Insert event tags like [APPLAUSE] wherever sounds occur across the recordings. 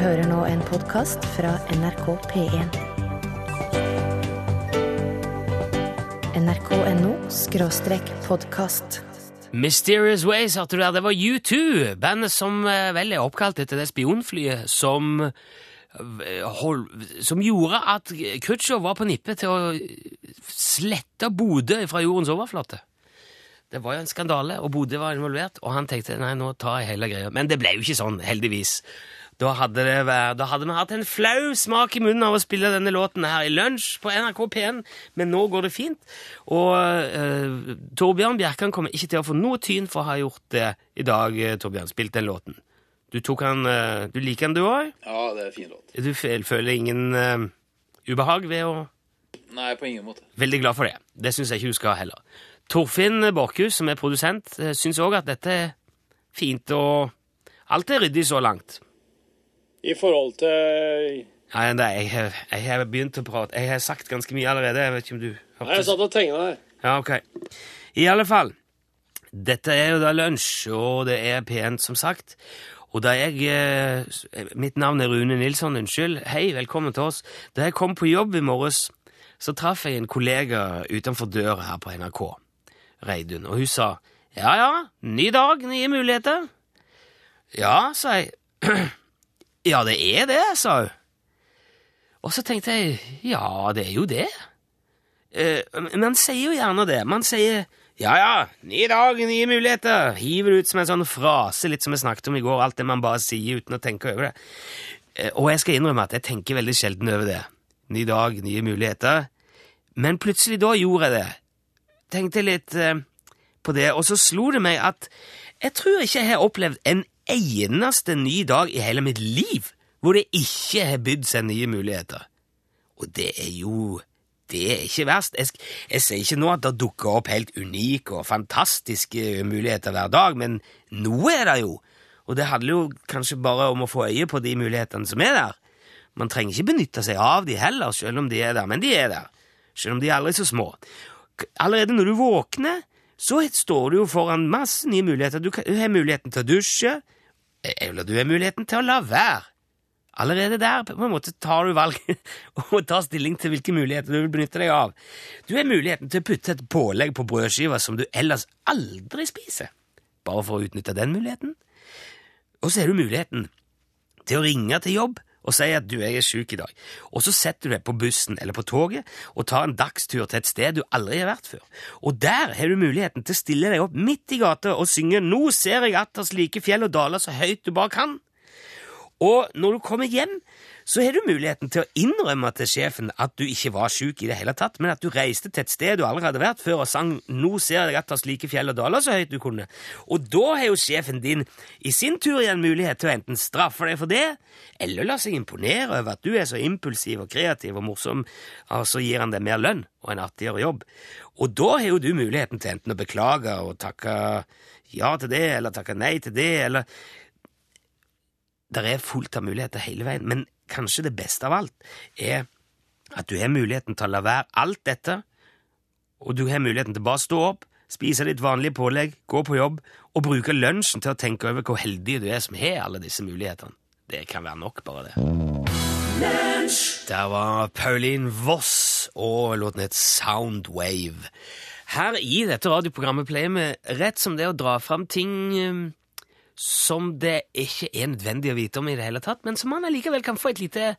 hører nå en podkast fra NRK P1. nrk.no skråstrek podkast. Mysterious Ways hørte du der. Det var U2, bandet som eh, vel er oppkalt etter det spionflyet som eh, som gjorde at Khrusjtsjov var på nippet til å slette Bodø fra jordens overflate. Det var jo en skandale, og Bodø var involvert, og han tenkte nei, nå tar jeg hele greia. Men det ble jo ikke sånn, heldigvis. Da hadde, det vært, da hadde vi hatt en flau smak i munnen av å spille denne låten her i lunsj på NRK P1, men nå går det fint. Og uh, Torbjørn Bjerkan kommer ikke til å få noe tyn for å ha gjort det i dag, uh, Torbjørn. Spilt den låten. Du han, uh, du liker den, du òg? Ja, det er en fin låt. Du føler ingen ubehag ved å Nei, på ingen måte. Veldig glad for det. Det syns jeg ikke du skal heller. Torfinn Borchhus, som er produsent, syns òg at dette er fint, og alt er ryddig så langt. I forhold til Nei, nei jeg, har- jeg har begynt å prate. Jeg har sagt ganske mye allerede. Jeg vet ikke om du Nei, Jeg satt og tegna her. Ja, ok. I alle fall. Dette er jo da lunsj, og det er P1, som sagt. Og da jeg eh, Mitt navn er Rune Nilsson, unnskyld. Hei, velkommen til oss. Da jeg kom på jobb i morges, så traff jeg en kollega utenfor døra her på NRK, Reidun, og hun sa ja ja, ny dag, nye muligheter. Ja, sa jeg. [CLEARS THROAT] Ja, det er det, sa hun. Og så tenkte jeg ja, det er jo det. Eh, man sier jo gjerne det. Man sier ja, ja, ny dag, nye muligheter. Hiver det ut som en sånn frase, litt som vi snakket om i går. Alt det man bare sier uten å tenke over det. Eh, og jeg skal innrømme at jeg tenker veldig sjelden over det. Ny dag, nye muligheter. Men plutselig da gjorde jeg det. Tenkte litt eh, på det, og så slo det meg at jeg tror ikke jeg har opplevd en eneste ny dag i hele mitt liv hvor det ikke har bydd seg nye muligheter. Og det er jo det er ikke verst. Jeg, jeg sier ikke nå at det dukker opp helt unike og fantastiske muligheter hver dag, men noe er det jo. Og det handler jo kanskje bare om å få øye på de mulighetene som er der. Man trenger ikke benytte seg av de heller, selv om de er der, men de er der. Selv om de er aldri så små. Allerede når du våkner, så står du jo foran masse nye muligheter. Du, har muligheten til å dusje, eller du har muligheten til å la være. Allerede der på en måte tar du valg [LAUGHS] og tar stilling til hvilke muligheter du vil benytte deg av. Du har muligheten til å putte et pålegg på brødskiva som du ellers aldri spiser, bare for å utnytte den muligheten. Og så har du muligheten til å ringe til jobb og sier at du jeg er syk i dag. Og så setter du deg på bussen eller på toget og tar en dagstur til et sted du aldri har vært før. Og der har du muligheten til å stille deg opp midt i gata og synge Nå ser jeg atter slike fjell og daler så høyt du bare kan. Og når du kommer hjem, så har du muligheten til å innrømme til sjefen at du ikke var syk i det hele tatt, men at du reiste til et sted du aldri hadde vært før og sang 'Nå ser jeg atter slike fjell og daler' så høyt du kunne. Og da har jo sjefen din i sin tur igjen mulighet til å enten straffe deg for det, eller la seg imponere over at du er så impulsiv og kreativ og morsom, og så gir han deg mer lønn og en artigere jobb. Og da har jo du muligheten til enten å beklage og takke ja til det, eller takke nei til det, eller det er fullt av muligheter hele veien, men kanskje det beste av alt er at du har muligheten til å la være alt dette, og du har muligheten til bare å stå opp, spise ditt vanlige pålegg, gå på jobb og bruke lunsjen til å tenke over hvor heldig du er som har alle disse mulighetene. Det kan være nok, bare det. Der var Pauline Voss, og låten het Soundwave. Her i dette radioprogrammet pleier vi rett som det å dra fram ting eh, som det ikke er nødvendig å vite om i det hele tatt, men som man allikevel kan få et lite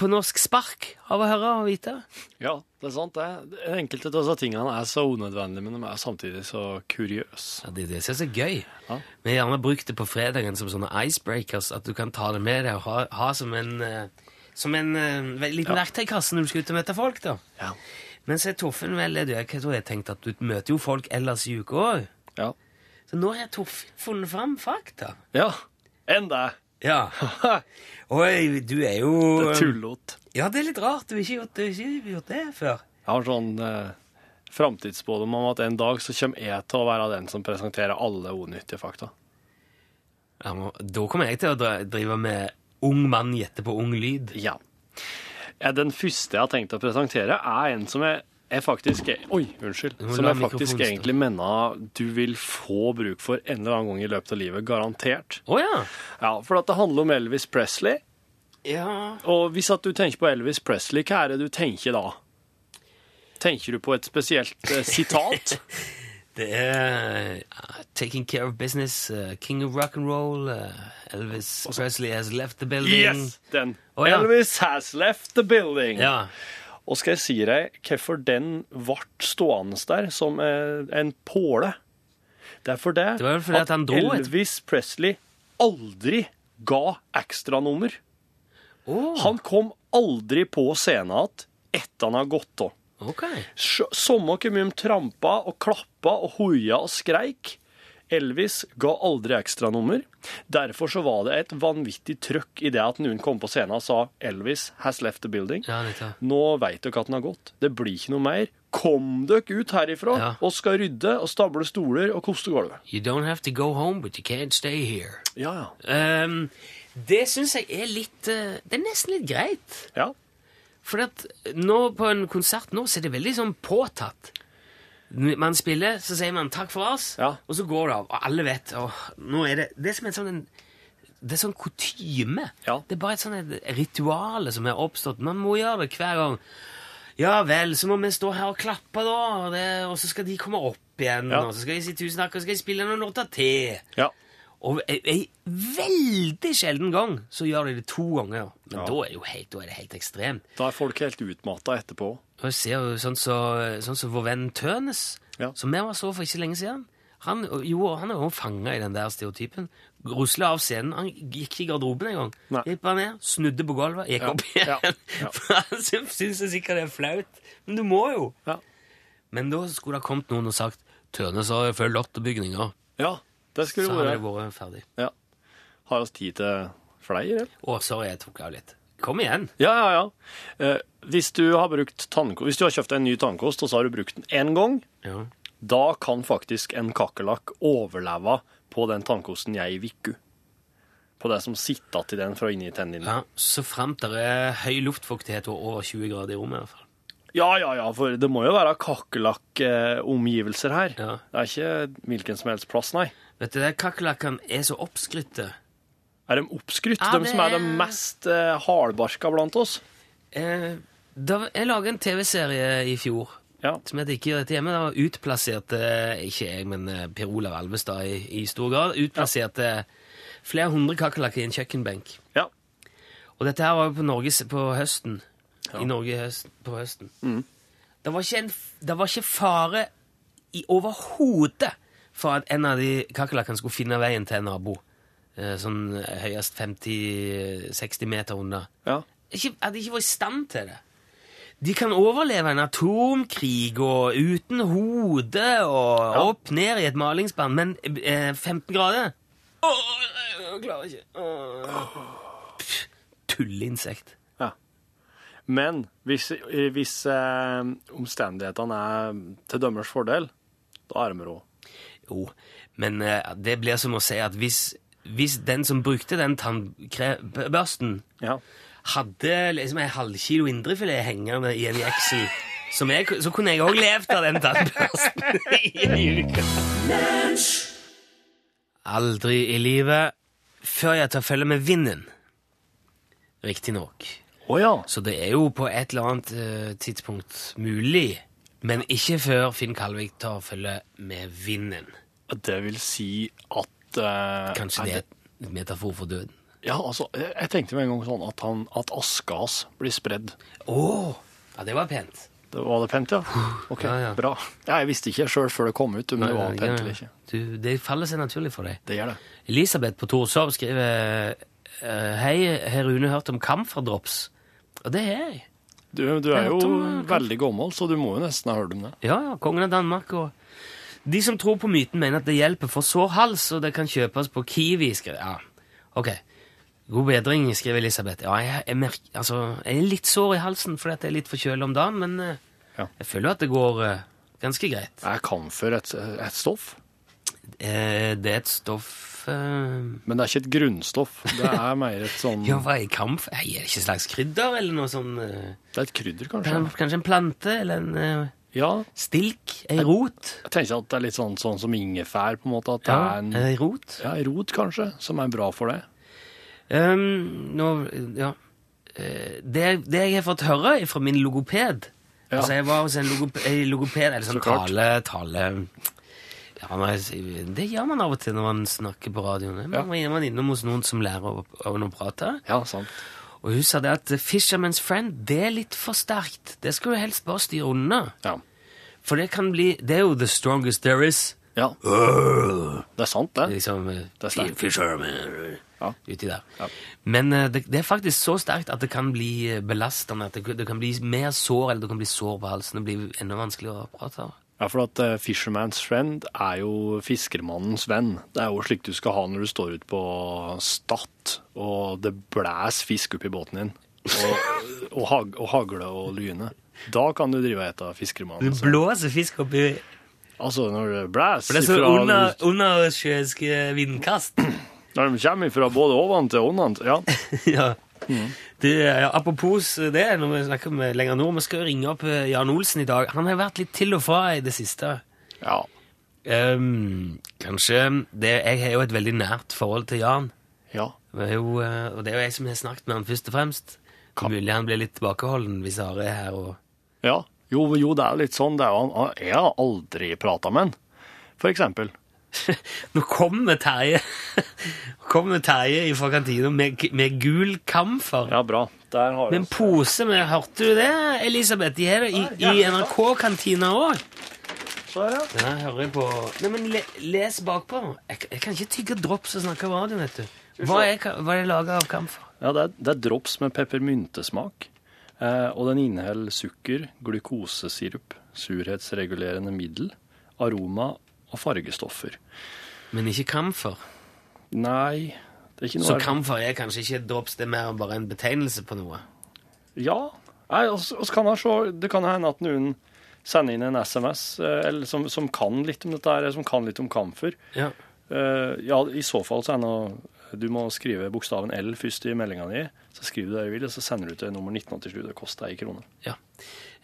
på norsk spark av å høre og vite. Ja, det er sant, det. Enkelte av disse tingene er så unødvendige, men de er samtidig så kuriøse. Ja, det er det som er så gøy. Ja. Vi har gjerne brukt det på fredagen som sånne icebreakers, at du kan ta det med deg og ha, ha som en, eh, som en eh, liten verktøykasse når du skal ut og møte folk. da. Ja. Men så er Torfinn vel, du, jeg tror jeg tenkte at du møter jo folk ellers i uka òg. Ja. Så nå har Torfinn funnet fram fakta. ja. Enn det. Ja. [LAUGHS] Eh, du er jo Det er tullot. Ja, det er litt rart. Du har ikke gjort, du har ikke gjort det før. Jeg har sånn eh, framtidsspådom om at en dag så kommer jeg til å være den som presenterer alle unyttige fakta. Ja, men da kommer jeg til å drive med ung mann gjette på ung lyd. Ja. Ja, Den første jeg har tenkt å presentere, er en som jeg jeg faktisk Oi, unnskyld. Som jeg faktisk egentlig mener du vil få bruk for en eller annen gang i løpet av livet. Garantert. Oh, ja. Ja, For at det handler om Elvis Presley. Ja Og hvis at du tenker på Elvis Presley, hva er det du tenker da? Tenker du på et spesielt eh, sitat? [LAUGHS] Det er uh, Taking Care of Business, uh, King of Rock and Roll, uh, Elvis Presley has left the building. Den. Oh, ja. Elvis has left the building. Ja. Og skal jeg si deg hvorfor den ble stående der som eh, en påle? Det er fordi Det var fordi at et- Elvis Presley aldri ga ekstranummer. Oh. Han kom aldri på scenen igjen etter han har gått av. Okay. Samme hvor mye de trampa og klappa og hoia og skreik. Elvis ga aldri ekstranummer. Derfor så var det et vanvittig trøkk i det at noen kom på scenen og sa 'Elvis has left the building'. Ja. Nå veit dere at den har gått. Det blir ikke noe mer. Kom dere ut herifra Ja. og skal rydde og stable stoler og koste gulvet. You don't have to go home, but you can't stay here. Ja, ja. Um, det syns jeg er litt uh, Det er nesten litt greit. Ja, For at nå på en konsert nå så er det veldig sånn påtatt. Man spiller, så sier man 'takk for oss', Ja. og så går det av. Og alle vet Og nå er det, det er som en sånn en, det er sånn kutyme. Ja. Det er bare et sånt ritual som er oppstått. Man må gjøre det hver gang. Ja vel, så må vi stå her og klappe, da, og, det, og så skal de komme opp igjen, Ja. og så skal de si tusen takk, og så skal de spille noen låter til. ja. Og en, en veldig sjelden gang så gjør de det to ganger. Men da, er jo helt, da er det helt ekstremt. Da er folk helt utmatta etterpå. Og ser jo sånn som så, sånn vår venn Tønes, Ja. som vi var så for ikke lenge siden. Han, jo, han er jo fanga i den der stereotypen. Rusla av scenen. Han gikk ikke i garderoben engang. gang, Gikk bare ned, snudde på gulvet, gikk Ja, opp igjen. ja. [LAUGHS] For han syns sikkert det er flaut. Men du må jo. Ja. Men da skulle det ha kommet noen og sagt Tønes har følt bygninger'. ja, det skulle Så hadde det vært. ferdig. Ja. Har vi tid til flere? Å, sorry, jeg tok av litt. Kom igjen. Ja, ja, ja. Eh, hvis, du har brukt hvis du har kjøpt en ny tannkost, og så har du brukt den én gang, Ja. da kan faktisk en kakerlakk overleve på den tannkosten jeg i uke. På det som sitter til den fra inni tennene dine. Ja, Så framt det er høy luftfuktighet og over 20 grader i rommet. i hvert fall. Ja, ja, ja, for det må jo være kakerlakkomgivelser her. Ja. Det er ikke hvilken som helst plass, nei. Vet du, Kakerlakkene er så oppskrytte. Er de oppskrytt? Ja, de som er de mest eh, hardbarka blant oss? Eh, da, jeg laget en TV-serie i fjor Ja. som heter Ikke gjør dette hjemme. Da var utplasserte, ikke jeg, men eh, Per Olav Elvestad i, i stor grad, utplasserte flere hundre kakerlakker i en kjøkkenbenk. ja. Og dette her var jo på Norges på høsten. I Norge høst, på høsten. Det, var ikke en, det var ikke fare i overhodet for at en av de kakerlakkene skulle finne veien til en nabo. Eh, Sånn høyest 50-60 meter unna. ja. Ikke, hadde ikke vært i stand til det. De kan overleve en atomkrig og uten hode og opp ned i et malingsband, men eh, 15 grader Åh, jeg klarer ikke. Åh. Tulleinsekt. Ja. Men hvis, hvis eh, omstendighetene er til dømmers fordel, da er de rå. Jo, men eh, det blir som å si at hvis, hvis den som brukte den tannbørsten, Ja. hadde liksom en halvkilo indrefilet hengende i en jeksel, så kunne jeg òg levd av den tannbørsten i en uke. Aldri i livet før jeg tar følge med vinden. Riktignok. Oh, ja. Så det er jo på et eller annet uh, tidspunkt mulig, men ikke før Finn Kalvik tar følge med vinden. Det vil si at eh, Kanskje det er et metafor for døden. Ja, altså, jeg, tenkte med en gang sånn at, han, at aska hans blir spredd. Å! Ja, det var pent. Det var det pent, ja? Ok, Ja, ja. bra. Ja, jeg visste ikke sjøl før det kom ut om det var pent eller ikke. Du, det faller seg naturlig for deg. Det gjør det. Elisabeth på Torshov skriver eh, Hei, har Rune hørt om camferdrops? Og det har jeg. Du, du er jo eh, veldig gammel, så du må jo nesten ha hørt om det. Ja, ja, kongen av Danmark og De som tror på myten, mener at det hjelper for sår hals, og det kan kjøpes på Kiwi. Skriver. Ja, ok. God bedring, skriver Elisabeth. Ja, jeg, jeg, merker, altså, jeg er litt sår i halsen fordi at jeg er litt forkjøla om dagen, men eh, Ja. jeg føler at det går uh, ganske greit. Er kamfer et, et stoff? Eh, det er et stoff eh, Men det er ikke et grunnstoff. Det er mer et sånn [LAUGHS] Ja, hva er kamfer? Er det ikke et slags krydder, eller noe sånn eh, Det er et krydder, kanskje, kanskje? kanskje en plante, eller en eh, Ja, Stilk? Ei rot? jeg tenker at det er litt sånn, sånn som ingefær, på en måte. At det Ja, er en, ei rot. ja, ei rot, kanskje, som er bra for det. Um, nå, ja. Eh, Det, det jeg har fått høre fra min logoped Ja. Altså, jeg var hos en logoped, logoped eller sånn Så tale, tale ja, men Det gjør man av og til når man snakker på radioen. Man Ja. er man innom hos noen som lærer å, å prate. Ja, sant. Og hun sa det at Fisherman's Friend det er litt for sterkt. Det skal du helst bare styre unna. Ja. For det kan bli Det er jo the strongest there is. ja. Det er sant, det. Liksom eh, Det er sterkt. Fisherman Ja. uti der. Ja. Men eh, det, det er faktisk så sterkt at det kan bli eh, belastende. At det, det kan bli mer sår, eller det kan bli sår på halsen. Det blir enda vanskeligere å prate. Ja, for at uh, Fisherman's friend er jo fiskermannens venn. Det er jo slik du skal ha når du står ute på Stad, og det blæs fisk opp i båten din, og, [LAUGHS] og, hag, og hagle og lyne. Da kan du drive og ete Du fiskermannens blåser fisk opp i Altså, når det blæs For det er så under, undersjøiske vindkast. [CLEARS THROAT] Når de kommer fra både oventil til unna Ja. [LAUGHS] ja. Du, ja, apropos det, når vi snakker om lenger nord, vi skal jo ringe opp eh, Jan Olsen i dag. Han har vært litt til og fra i det siste. ja. Um, kanskje det, Jeg har jo et veldig nært forhold til Jan. Ja. Det jo, eh, og det er jo jeg som har snakket med han først og fremst. Kan mulig han blir litt tilbakeholden hvis Are er her. og... ja. Jo, jo, det er litt sånn. Det er jo, han- jeg har aldri prata med han, for eksempel. [LAUGHS] Nå kommer Terje kommer Terje fra kantina med, med gul kamfer. Ja, bra. Der har Med en pose med Hørte du det, Elisabeth? De har det i, i NRK-kantina òg. Så er det. Hører jeg på Nei, men le, Les bakpå. Jeg, jeg kan ikke tygge drops og snakke radio, vet du. Hva er, hva er det laga av kamfer? Ja, det er, det er drops med peppermyntesmak. Eh, og den inneholder sukker, glukosesirup, surhetsregulerende middel, aroma og fargestoffer. Men ikke kamfer. Nei, det er ikke noe Så kamfer er kanskje ikke drops, det er mer bare en betegnelse på noe. Ja. Nei, også, også kan se, det kan hende at noen sender inn en SMS eh, eller som, som kan litt om dette her, som kan litt om kamfer. Ja. Uh, ja, i så fall så er det noe Du må skrive bokstaven L først i meldinga di. Så skriver du det du vil, og så sender du til nummer 1987. Det koster ei krone. ja.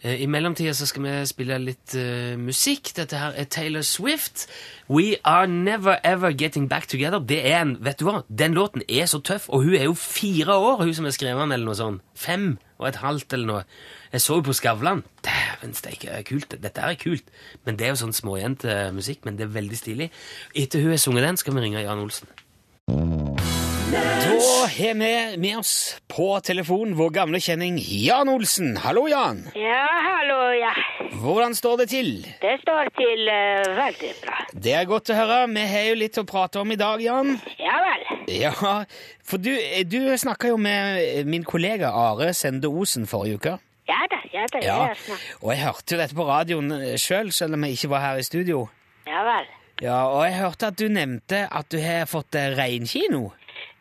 Eh, I mellomtida så skal vi spille litt uh, musikk. Dette her er Taylor Swift. We Are Never Ever Getting Back Together. Det er en, vet du hva? Den låten er så tøff, og hun er jo fire år, hun som har skrevet den, eller noe sånt. Fem og et halvt, eller noe. Jeg så jo på Skavlan. Dæven steike, det kult. Dette er kult. Men det er jo sånn småjentemusikk, men det er veldig stilig. Etter hun har sunget den, skal vi ringe Jan Olsen. Da har vi med oss på telefon vår gamle kjenning Jan Olsen. Hallo, Jan. Ja, hallo, ja. Hvordan står det til? Det står til uh, veldig bra. Det er godt å høre. Vi har jo litt å prate om i dag, Jan. Ja vel. Ja, for du, du snakka jo med min kollega Are Sende Osen forrige uke. Ja da, ja da, Ja. Og jeg hørte jo dette på radioen sjøl, selv om jeg ikke var her i studio. Ja vel. Ja, Og jeg hørte at du nevnte at du har fått eh, reinkino.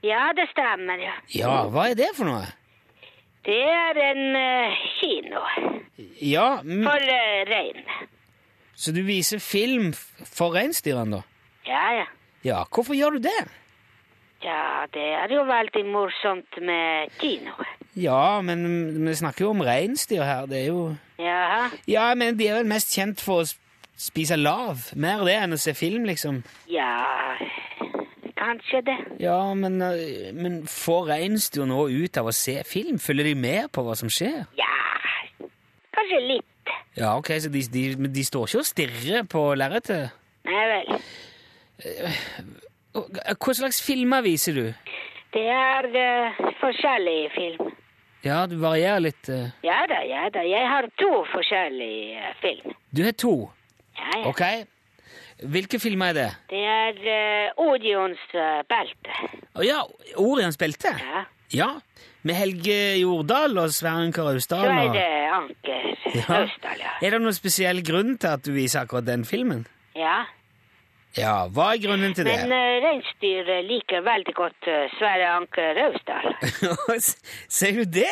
Ja, det stemmer, ja. Ja, hva er det for noe? Det er en uh, kino Ja, mm, for uh, rein. Så du viser film for reinsdyrene, da? Ja, ja. Ja, hvorfor gjør du det? Ja, det er jo veldig morsomt med kino. Ja, men vi snakker jo om reinsdyr her. Det er jo Jaha. Ja, men de er vel mest kjent for å spise lav. Mer det enn å se film, liksom. Ja, kanskje det. Ja, men, øh, men får reinsdyr nå ut av å se film? Følger de med på hva som skjer? Ja, kanskje litt. Ja, ok, så de, de, de står ikke og stirrer på lerretet? Nei vel. Hva slags filmer viser du? Det er uh, forskjellig film. Ja, du varierer litt. Uh... Ja da, ja da. Jeg har to forskjellige eh, film. Du har to. Ja, ja. Ok. Hvilke filmer er det? Det er uh, Orions eh, belte. Å ja, Orions belte? Ja. Ja. Med Helge Jordal og Sverre Anker Austdal? Så er det Anker Ja. Austdal, ja. Er det noen spesiell grunn til at du viser akkurat den filmen? ja. Ja, hva er grunnen til det? Men uh, reinsdyr liker veldig godt uh, Sverre Anker Austdal. [LAUGHS] Ser du det?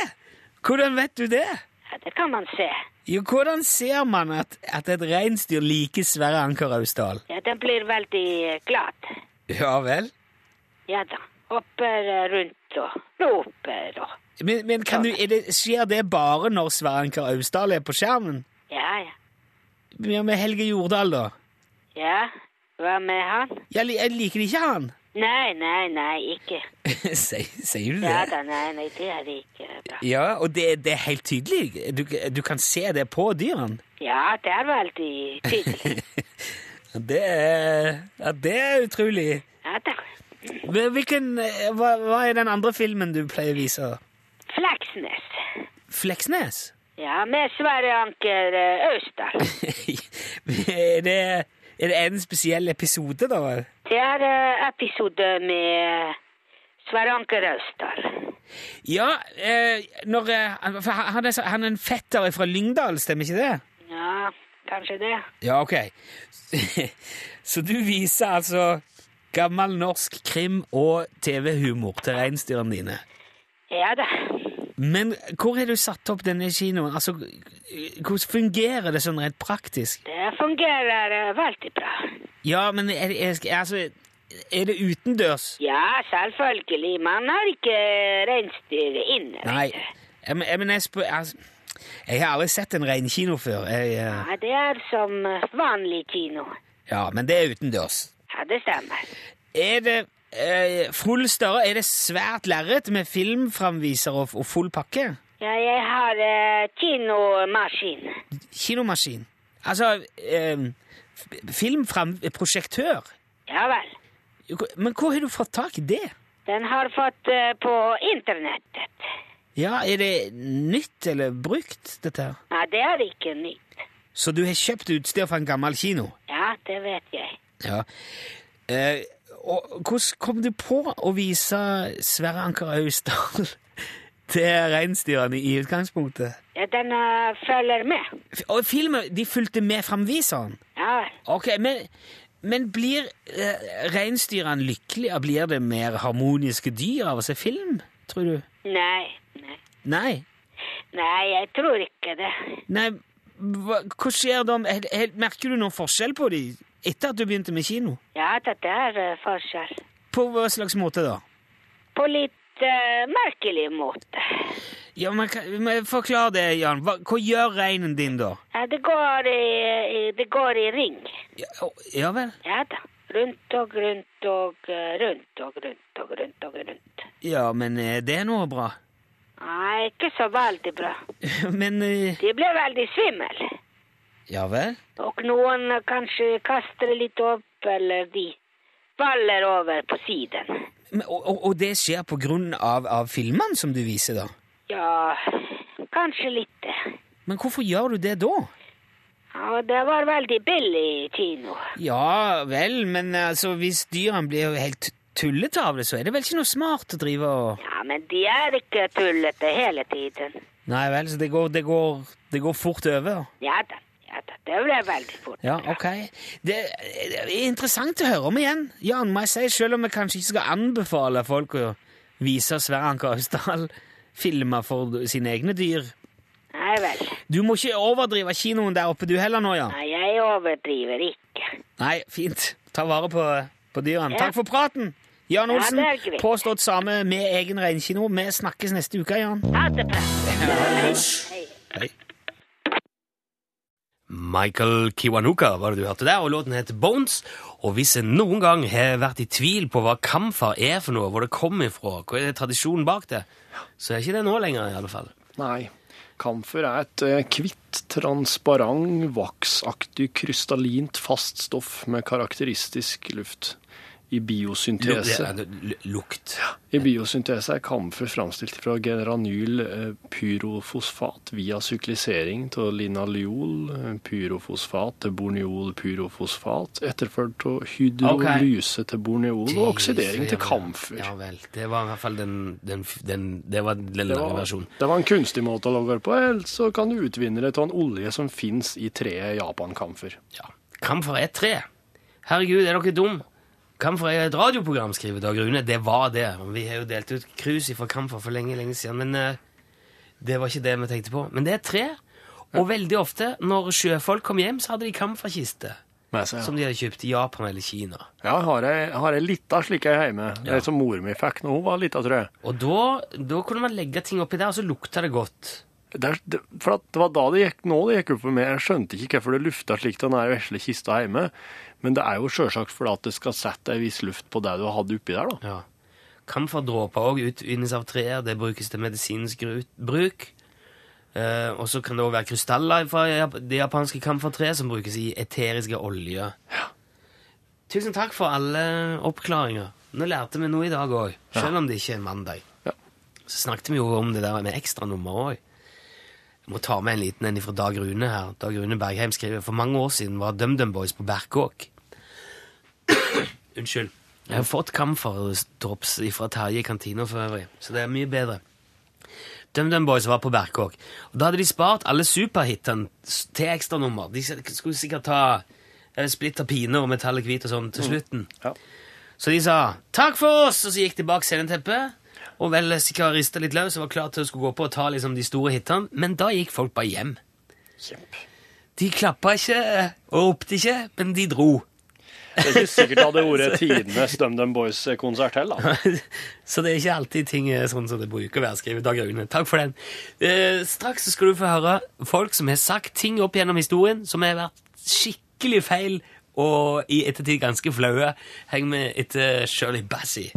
Hvordan vet du det? Ja, det kan man se. Jo, hvordan ser man at, at et reinsdyr liker Sverre Anker Austdal? Ja, den blir veldig glad. Ja vel? Ja da. Hopper rundt og roper og Men, men kan du, det, skjer det bare når Sverre Anker Austdal er på skjermen? Ja, ja. ja, med Helge Jordal, da? Ja, hva med han? Jeg, jeg liker ikke han. Nei, nei, nei, ikke. [LAUGHS] sier, sier du det? Ja da, nei, nei, det er det ikke bra. Ja, og det, det er helt tydelig. Du, du kan se det på dyrene. Ja, det er veldig tydelig. [LAUGHS] Det er, ja, det er utrolig. Ja da. Hvilken, eh, hva, hva er den andre filmen du pleier å vise? Fleksnes. Fleksnes? Ja, med Sverre Anker eh, Østdal. [LAUGHS] er, det, er det en spesiell episode, da? Det er eh, episode med Sverre Anker Østdal. Ja, eh, når, eh, han er, han er en fetter fra Lyngdal, stemmer ikke det? Ja, kanskje det. Ja, ok. [LAUGHS] Så du viser altså gammel norsk krim og TV-humor til reinsdyrene dine. Ja da. Men hvor har du satt opp denne kinoen? Altså, hvordan fungerer det sånn rett praktisk? Det fungerer eh, veldig bra. Ja, men er, er, altså, er det utendørs? Ja, selvfølgelig. Man har ikke reinsdyr inne. Nei. Jeg, men- jeg, spør, altså, jeg har aldri sett en reinkino før. Jeg, uh... Ja, det er som vanlig kino. ja, men det er utendørs. Ja, det stemmer. Er det eh, full større? Er det svært lerret med filmframviser og, og full pakke? Ja, jeg har eh, kinomaskin. Kinomaskin? Altså eh, filmframprosjektør? Ja vel. Men hvor har du fått tak i det? Den har fått eh, på internettet. Ja, Er det nytt eller brukt, dette her? Nei, det er ikke nytt. Så du har kjøpt utstyr fra en gammel kino? Ja, det vet jeg. Ja. Eh, og hvordan kom du på å vise Sverre Anker Austdal [LAUGHS] til reinsdyrene i utgangspunktet? Ja, den eh, følger med. Og filmen, de fulgte med framviseren? Ja. Ok, men, men blir uh, reinsdyrene lykkeligere? Blir det mer harmoniske dyr av å se film, tror du? Nei, nei. Nei. Nei, jeg tror ikke det. Nei, hva, hva skjer da? Merker du noen forskjell på dem etter at du begynte med kino? Ja, det er eh, forskjell. På hva slags måte da? På litt uh, merkelig måte. Ja, men, men Forklar det, Jan. Hva, hva gjør reinen din da? Ja, det går i, i, det går i ring. Ja, ja vel? Ja da. Rundt og rundt og eh, rundt og rundt og rundt og rundt. Ja, men det er noe bra. Nei, ikke så veldig bra. [LAUGHS] men Uh... De ble veldig svimmel. Ja vel? Og noen kanskje kaster litt opp, eller de faller over på siden. Men, og, og, det skjer på grunn av, av filmene som du viser, da? Ja, kanskje litt. Men hvorfor gjør du det da? Ja, det var veldig billig kino. Ja vel, men altså, hvis dyrene blir helt tullete av det, så er det vel ikke noe smart å drive og Ja, men de er ikke tullete hele tiden. Nei vel, så det går, det går, det går fort over? Ja da, det ble veldig fort. Ja, ok. Det, er interessant å høre om igjen, Jan, må jeg si, selv om jeg kanskje ikke skal anbefale folk å vise Sverre Anker Austdal filmer for sine egne dyr. Nei vel. Du må ikke overdrive kinoen der oppe du heller nå, Jan. Nei, jeg overdriver ikke. Nei, fint. Ta vare på, på dyrene. Ja. Takk for praten! Jan Olsen, er påstått same med egen reinkino. Vi snakkes neste uke, Jan. Ha det bra. Hei. Hei. Michael Kiwanuka var det du hørte der, og låten heter Bones. Og hvis jeg noen gang har vært i tvil på hva kamfer er for noe, hvor det kommer ifra, hva er tradisjonen bak det, så er ikke det nå lenger, i alle fall. Nei. Kamfer er et eh, hvitt, transparent, vaksaktig, krystallint fast stoff med karakteristisk luft. I biosyntese. Lukt. I biosyntese er kamfer framstilt fra generanyl eh, pyrofosfat via syklisering til linaleol, eh, pyrofosfat til borneol pyrofosfat, etterført av hydrolyse til borneol og oksidering til kamfer. Ja vel. Det var i hvert fall den, den, den Det var den lange versjonen. det var en kunstig måte å lage det på, ellers så kan du utvinne det av en olje som fins i treet japankamfer. Ja. Kamfer er tre. Herregud, er dere dum? Kamfer et radioprogram, skriver Dag Rune. Det var det. Vi har jo delt ut krus fra Kampfer for lenge, lenge siden, men uh, det var ikke det vi tenkte på. Men det er tre. Og veldig ofte, når sjøfolk kom hjem, så hadde de kamferkiste. Seg, ja. Som de hadde kjøpt i Japan eller Kina. ja, har jeg, har jeg litt av slike hjemme. Det er som mor mi fikk når hun var lita, tror jeg. Og da, da kunne man legge ting oppi der, og så lukta det godt. det, er- det, for at det var da det gikk, nå det gikk opp for meg. Jeg skjønte ikke hvorfor det lufta slik den vesle kista hjemme. Men det er jo sjølsagt fordi at det skal sette ei viss luft på det du har hatt oppi der, da. Ja. Kamferdråper òg utvinnes av treer. Det brukes til medisinsk bruk. Eh, og så kan det òg være krystaller fra det japanske kamfertreet som brukes i eteriske oljer. Tusen takk for alle oppklaringer. Nå lærte vi noe i dag òg, selv om det ikke er mandag. Ja. Så snakket vi jo om det der med ekstranummer òg. Jeg må ta med en liten en fra Dag Rune her. Dag Rune Bergheim skriver for mange år siden var DumDum Boys på Berkåk. Unnskyld. Jeg har fått kamferdrops fra Terje i kantina for øvrig, så det er mye bedre. DumDum Boys var på Berkåk, og da hadde de spart alle superhitene til ekstranummer. De skulle sikkert ta eh, Splitter pine og Metallic hvit og sånn til slutten. Ja. Så de sa 'takk for oss', og så gikk de bak sceneteppet. Og vel sikkert rista litt løs og var klar til å skulle gå på og ta liksom de store hitene. Men da gikk folk bare hjem. De klappa ikke og ropte ikke, men de dro. Det er ikke sikkert det hadde vært tidenes DumDum Boys-konsert heller. [LAUGHS] Så det er ikke alltid ting er sånn som det bruker å være, skriver Dag Rune. Takk for den. Eh, straks skal du få høre folk som har sagt ting opp gjennom historien som har vært skikkelig feil og i ettertid ganske flaue. Heng med etter Shirley Bassey.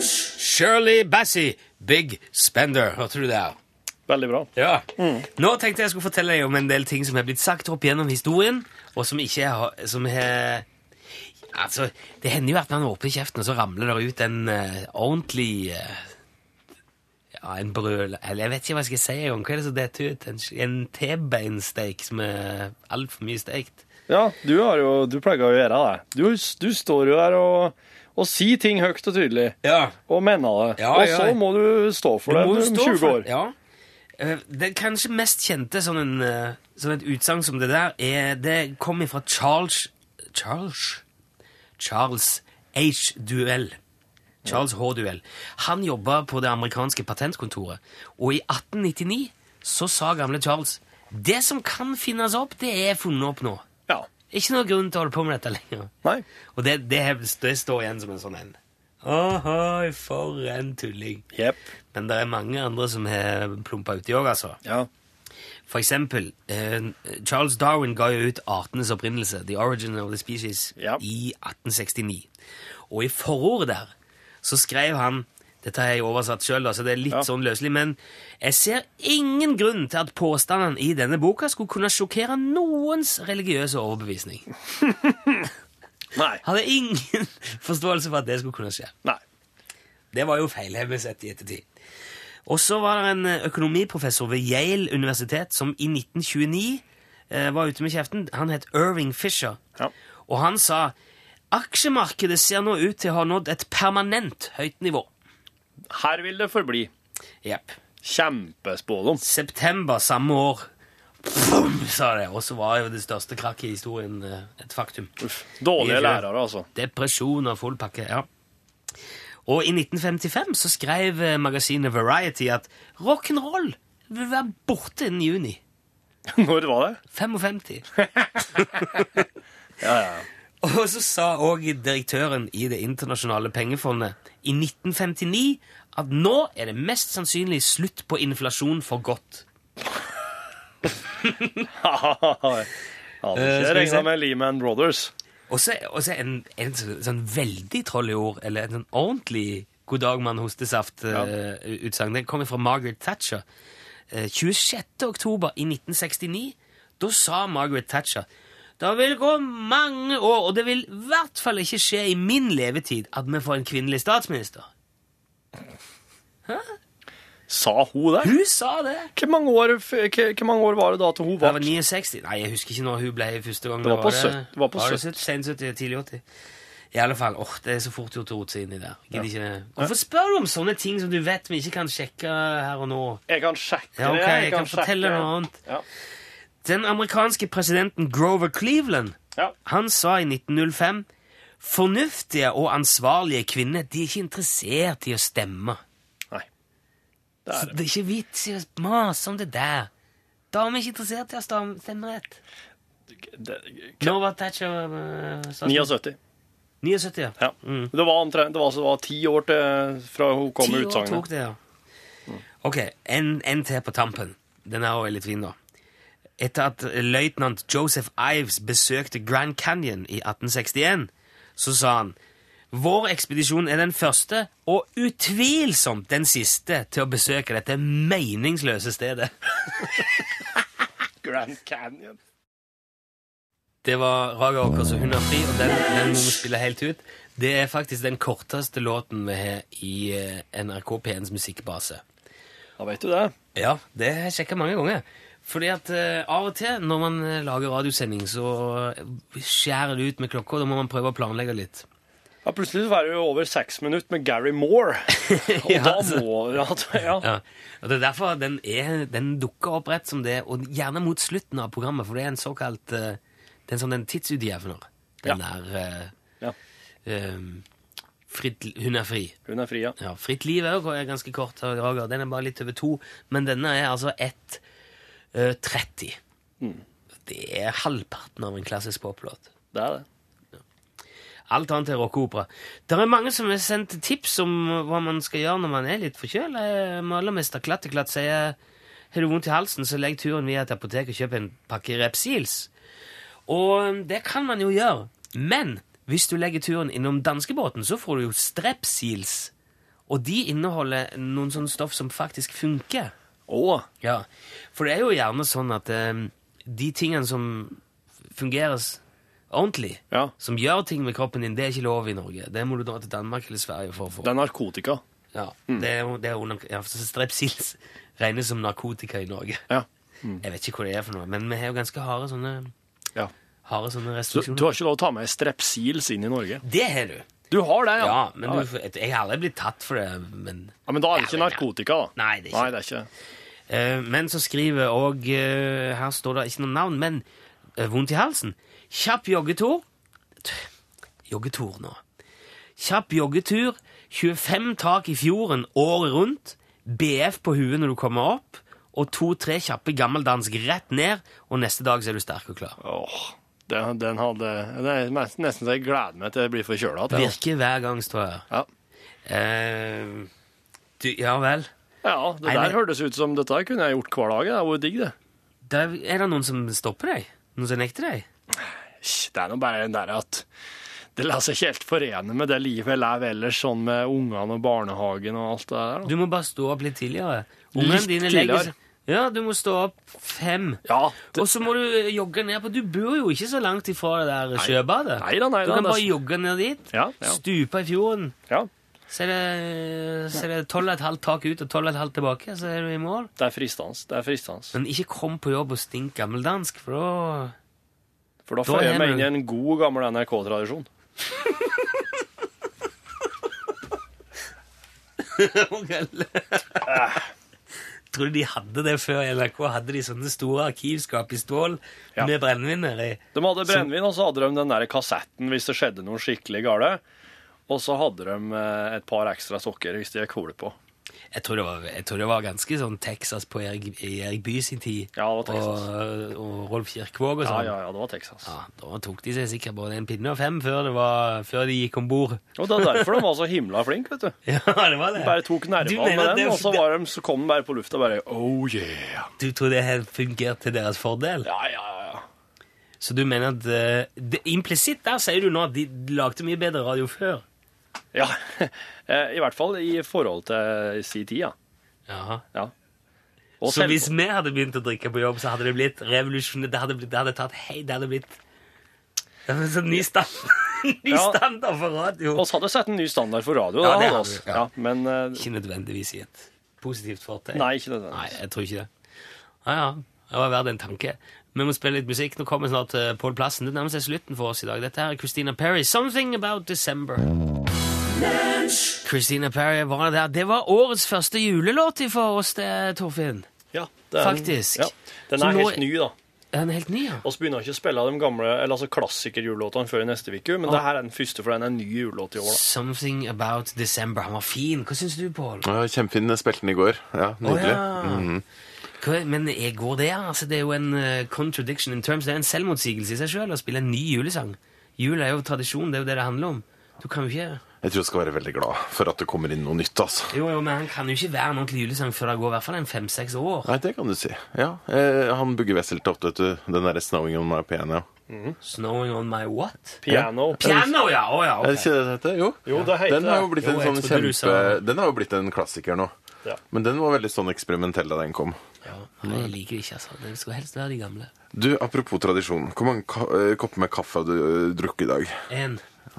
Shirley Bassey, Big Spender. Hørte du det? Veldig bra. Ja. Nå tenkte jeg skulle fortelle deg om en del ting som er blitt sagt opp gjennom historien, og som ikke har som er, Altså, det hender jo at man åpner kjeften, og så ramler det ut en uh, ordentlig uh, Ja, en brøl... Eller jeg vet ikke hva jeg skal si engang. Hva er det som detter ut? En, en T-beinsteik som er altfor mye steikt. Ja, du, har jo, du pleier å gjøre det. Du, du står jo der og, og sier ting høyt og tydelig, Ja. og mener det. Ja, og så må du stå for det om jo stå 20 for- år. Ja. Eh, Det kanskje mest kjente sånn, en, eh, sånn et utsagn som det der, er, det kom fra Charles Charles? Charles H. Duell. Charles H. Duell. Han jobba på det amerikanske patentkontoret, og i 1899 så sa gamle Charles det som kan finnes opp, det er funnet opp nå. Ja. Ikke noe grunn til å holde på med dette lenger. Nei. Og det, det, det står igjen som en sånn en. Ohoi, for en tulling. Yep. Men det er mange andre som har plumpa uti òg, altså. Ja. For eksempel, eh, Charles Darwin ga jo ut Artenes opprinnelse, The Origin of the Species, Ja. i 1869. Og i forordet der så skrev han Dette har jeg oversatt sjøl, så det er litt Ja. sånn løselig, men jeg ser ingen grunn til at påstandene i denne boka skulle kunne sjokkere noens religiøse overbevisning. [LAUGHS] Nei. Hadde ingen [LAUGHS] forståelse for at det skulle kunne skje. Nei. Det var jo feil, sett i ettertid. Og så var det en eh, økonomiprofessor ved Yale universitet som i 1929 eh, var ute med kjeften. Han het Irving Fisher. Ja. Og han sa aksjemarkedet ser nå ut til å ha nådd et permanent høyt nivå. Her vil det forbli. Jepp. Kjempespådom. September samme år Pum, sa det. Og så var jo det største krakket i historien eh, et faktum. Uff. Dårlige lærere, altså. Depresjon og full pakke, ja. Og i 1955 så skrev eh, magasinet Variety at rock'n'roll vil være borte innen juni. [LAUGHS] Når var det? 55. [LAUGHS] Ja, ja. Og så sa òg direktøren i Det internasjonale pengefondet i 1959 at nå er det mest sannsynlig slutt på inflasjon for godt. Hadde [LAUGHS] Eh, ikke regna med Lehman Brothers. Og så en, en sånn, sånn veldig trollig ord, eller en sånn ordentlig god dag, mann, hostesaft-utsagn. Den kommer fra Margaret Thatcher. Eh, 26. oktober i 1969, da sa Margaret Thatcher det vil gå mange år, og det vil i hvert fall ikke skje i min levetid at vi får en kvinnelig statsminister. Sa hun det? Hun sa det! Hvor mange, år, hvor mange år var det da til hun Det var var 69. Nei, jeg husker ikke når hun ble første gang. Det var på 70. det var på det søt- Sen 70, tidlig 80. I alle fall, åh, det er så fort gjort å rote seg inn i det. Hvorfor spør du om sånne ting som du vet vi ikke kan sjekke her og nå? Jeg kan sjekke Ja, ok, det. jeg kan fortelle noe annet. Ja. Den amerikanske presidenten Grover Cleveland, Ja. han sa i 1905 Fornuftige og ansvarlige kvinner de er ikke interessert i å stemme. Det er det. det er ikke vits i å mase om det der. Damer er ikke interessert i å stemme stemmerett. var Thatcher uh, statsminister? 79. 79, ja. Ja. Mm. Det var omtrent det var, så det var ti år til fra hun kom med utsagnet. tok det, ja. Ok, en, en til på tampen. Den er også litt fin, da. Etter at løytnant Joseph Ives besøkte Grand Canyon i 1861, så sa han vår ekspedisjon er den første og utvilsomt den siste til å besøke dette meningsløse stedet. [LAUGHS] Grand Canyon. Det var Raga Åkers og Hun er fri, og den, den må vi spille helt ut. Det er faktisk den korteste låten vi har i eh, NRK P1s musikkbase. Ja, vet du det. Ja, det har jeg sjekka mange ganger. Fordi at eh, av og til når man eh, lager radiosending, så eh, skjærer det ut med klokka. og Da må man prøve å planlegge litt. Ja, Plutselig så var det jo over seks minutter med Gary Moore. [LAUGHS] Og Ja, da altså. må ja, ja. Ja, og Det er derfor den, er, den dukker opp rett som det, og gjerne mot slutten av programmet, for det er en såkalt eh, Det er en sånn tidsutjevner. Den der uh, Ja. eh, fritt, Hun er fri. Hun er fri, ja. Ja, Fritt liv er jo ganske kort. Den er bare litt over to, men denne er altså 1.30. Det er halvparten av en klassisk poplåt. Det er det. Alt annet er rockeopera. Det er mange som har sendt tips om hva man skal gjøre når man er litt forkjøla. Malermester Klatteklatt sier har du vondt i halsen, så legg turen via et apotek og kjøp en pakke Repsils. Og det kan man jo gjøre. Men hvis du legger turen innom danskebåten, så får du jo Strepsils. Og de inneholder noen sånne stoff som faktisk funker. Oh. Ja, for det er jo gjerne sånn at eh, de tingene som fungerer ordentlig, ja. som gjør ting med kroppen din, det er ikke lov i Norge. Det må du dra til Danmark eller Sverige for å få. Det er narkotika. Ja, det er, det er under, ja, Strepsils [LAUGHS] regnes som narkotika i Norge. Ja. Jeg vet ikke hva det er for noe, men vi har jo ganske harde sånne, ja. harde sånne Så, du restriksjoner. har ikke lov å ta med strepsils inn i Norge? Det har du. Du har det, ja? Ja, men du, jeg har aldri blitt tatt for det, men... ja, men da er det ikke narkotika, da. Nei, det er ikke Nei, det er ikke Eh, men så skriver og eh, Her står det ikke noe navn, men eh, vondt i halsen. Kjapp joggetur Joggetur nå. Kjapp joggetur, 25 tak i fjorden året rundt, BF på huet når du kommer opp, og to-tre kjappe gammeldansk rett ned, og neste dag så er du sterk og klar. Åh, den, den hadde Det er nesten så jeg gleder meg til jeg blir forkjøla. Virker hver gang, står jeg. Ja. Eh, du, ja vel. ja, det Nei, der men- hørtes ut som dette kunne jeg gjort hver dag. Det jo digg, det. Der, er det noen som stopper deg? Noen som nekter deg? Det er nå bare den der at det lar seg ikke helt forene med det livet jeg lever ellers, sånn med ungene og barnehagen og alt det der. da. Du må bare stå opp litt tidligere. Ungene dine legger? Ja, du må stå opp fem. Ja, det, Og så må du jogge ned på Du bor jo ikke så langt ifra det der sjøbadet. Nei da, nei Du kan bare jogge ned dit, Ja, ja. stupe i fjorden. ja, Så er det, så er det 12,5 tak ut og 12,5 tilbake, så er du i mål. det er fristans, Det er fristende. Men ikke kom på jobb og stink gammeldansk, for da For da får jeg meg inn i en god, gammel NRK-tradisjon. [LAUGHS] Tror du de hadde det før NRK? Hadde de sånne store arkivskap i stål Ja. med brennevin nedi? De hadde brennevin, og så hadde de den der kassetten hvis det skjedde noe skikkelig gale. Og så hadde de eh, et par ekstra sokker hvis de gikk hull på. Jeg tror, det var, jeg tror det var ganske sånn Texas på Erik, Erik By sin tid. Ja, det var Texas. Og, og Rolf Kirkvåg og sånn. ja, ja, ja, det var Texas. Ja, Da tok de seg sikkert både en pinne og fem før, det var, før de gikk om bord. Og det er derfor de var så himla flinke, vet du. [LAUGHS] Ja, det var det. Bare tok nervene med det- og så, var de, så kom de bare på lufta og bare Oh yeah. Du tror det har fungert til deres fordel? Ja, ja, ja, ja. Så du mener at uh, Implisitt der sier du nå at de lagde mye bedre radio før? Ja, [LAUGHS] eh, I hvert fall i forhold til si tid, ja. Jaha. ja. Og Så selv- hvis vi hadde begynt å drikke på jobb, så hadde det blitt revolusjonert. Det hadde, blitt, det hadde tatt hei, det hadde blitt det hadde blitt sånn ny, standard, [LAUGHS] ny Ja. standard for radio. oss hadde sett en ny standard for radio. Ja, det hadde vi, ja. Ja, men eh, Ikke nødvendigvis i et positivt fortegn. Nei, ikke Nei, nødvendigvis. jeg tror ikke det. Ja, ja. Det var verdt en tanke. Vi må spille litt musikk. Nå kommer snart uh, Pål Plassen. Det nærmer seg slutten for oss i dag. Dette her er Christina Perry. 'Something About December'. Christina Perry var der. Det var årets første julelåt for oss, det, Torfinn. Ja, det er Faktisk. Ja. Den er nå- helt ny, da. Er den helt ny, ja? Vi begynner ikke å spille de gamle, eller altså klassikerjulelåtene før i neste uke, men det her er den første, for den er en ny julelåt i år. da. 'Something About December'. Han var fin. Hva syns du, Pål? Ja, Kjempefin. Jeg spilte den i går. Ja, Nydelig. Oh, ja. Hva- Men jeg går det? Altså, det er jo en uh, contradiction in terms. Det er en selvmotsigelse i seg sjøl å spille en ny julesang. Jul er jo tradisjon, det er jo det det handler om. Du kan jo ikke Jeg tror jeg skal være veldig glad for at det kommer inn noe nytt. altså. Jo, jo, men han kan jo ikke være en ordentlig julesang før det går i hvert fall en fem-seks år. Nei, det kan du si. Ja, eh, Han Bugge Wesseltoft, vet du. Den derre 'Snowing on my piano'. Snowing on my what? Piano. Piano, ja! Å ja, Er det ikke det det heter? Jo. Jo, det heter Den har jo blitt en jo, sånn kjempe... sa- Den har jo blitt en klassiker nå. Ja. Men den var veldig sånn eksperimentell da den kom. Ja, nei, jeg liker det ikke, altså. Det skal helst være de gamle. Du, Apropos tradisjon. Hvor mange ka eh, kopper med kaffe har du eh, drukket i dag? En.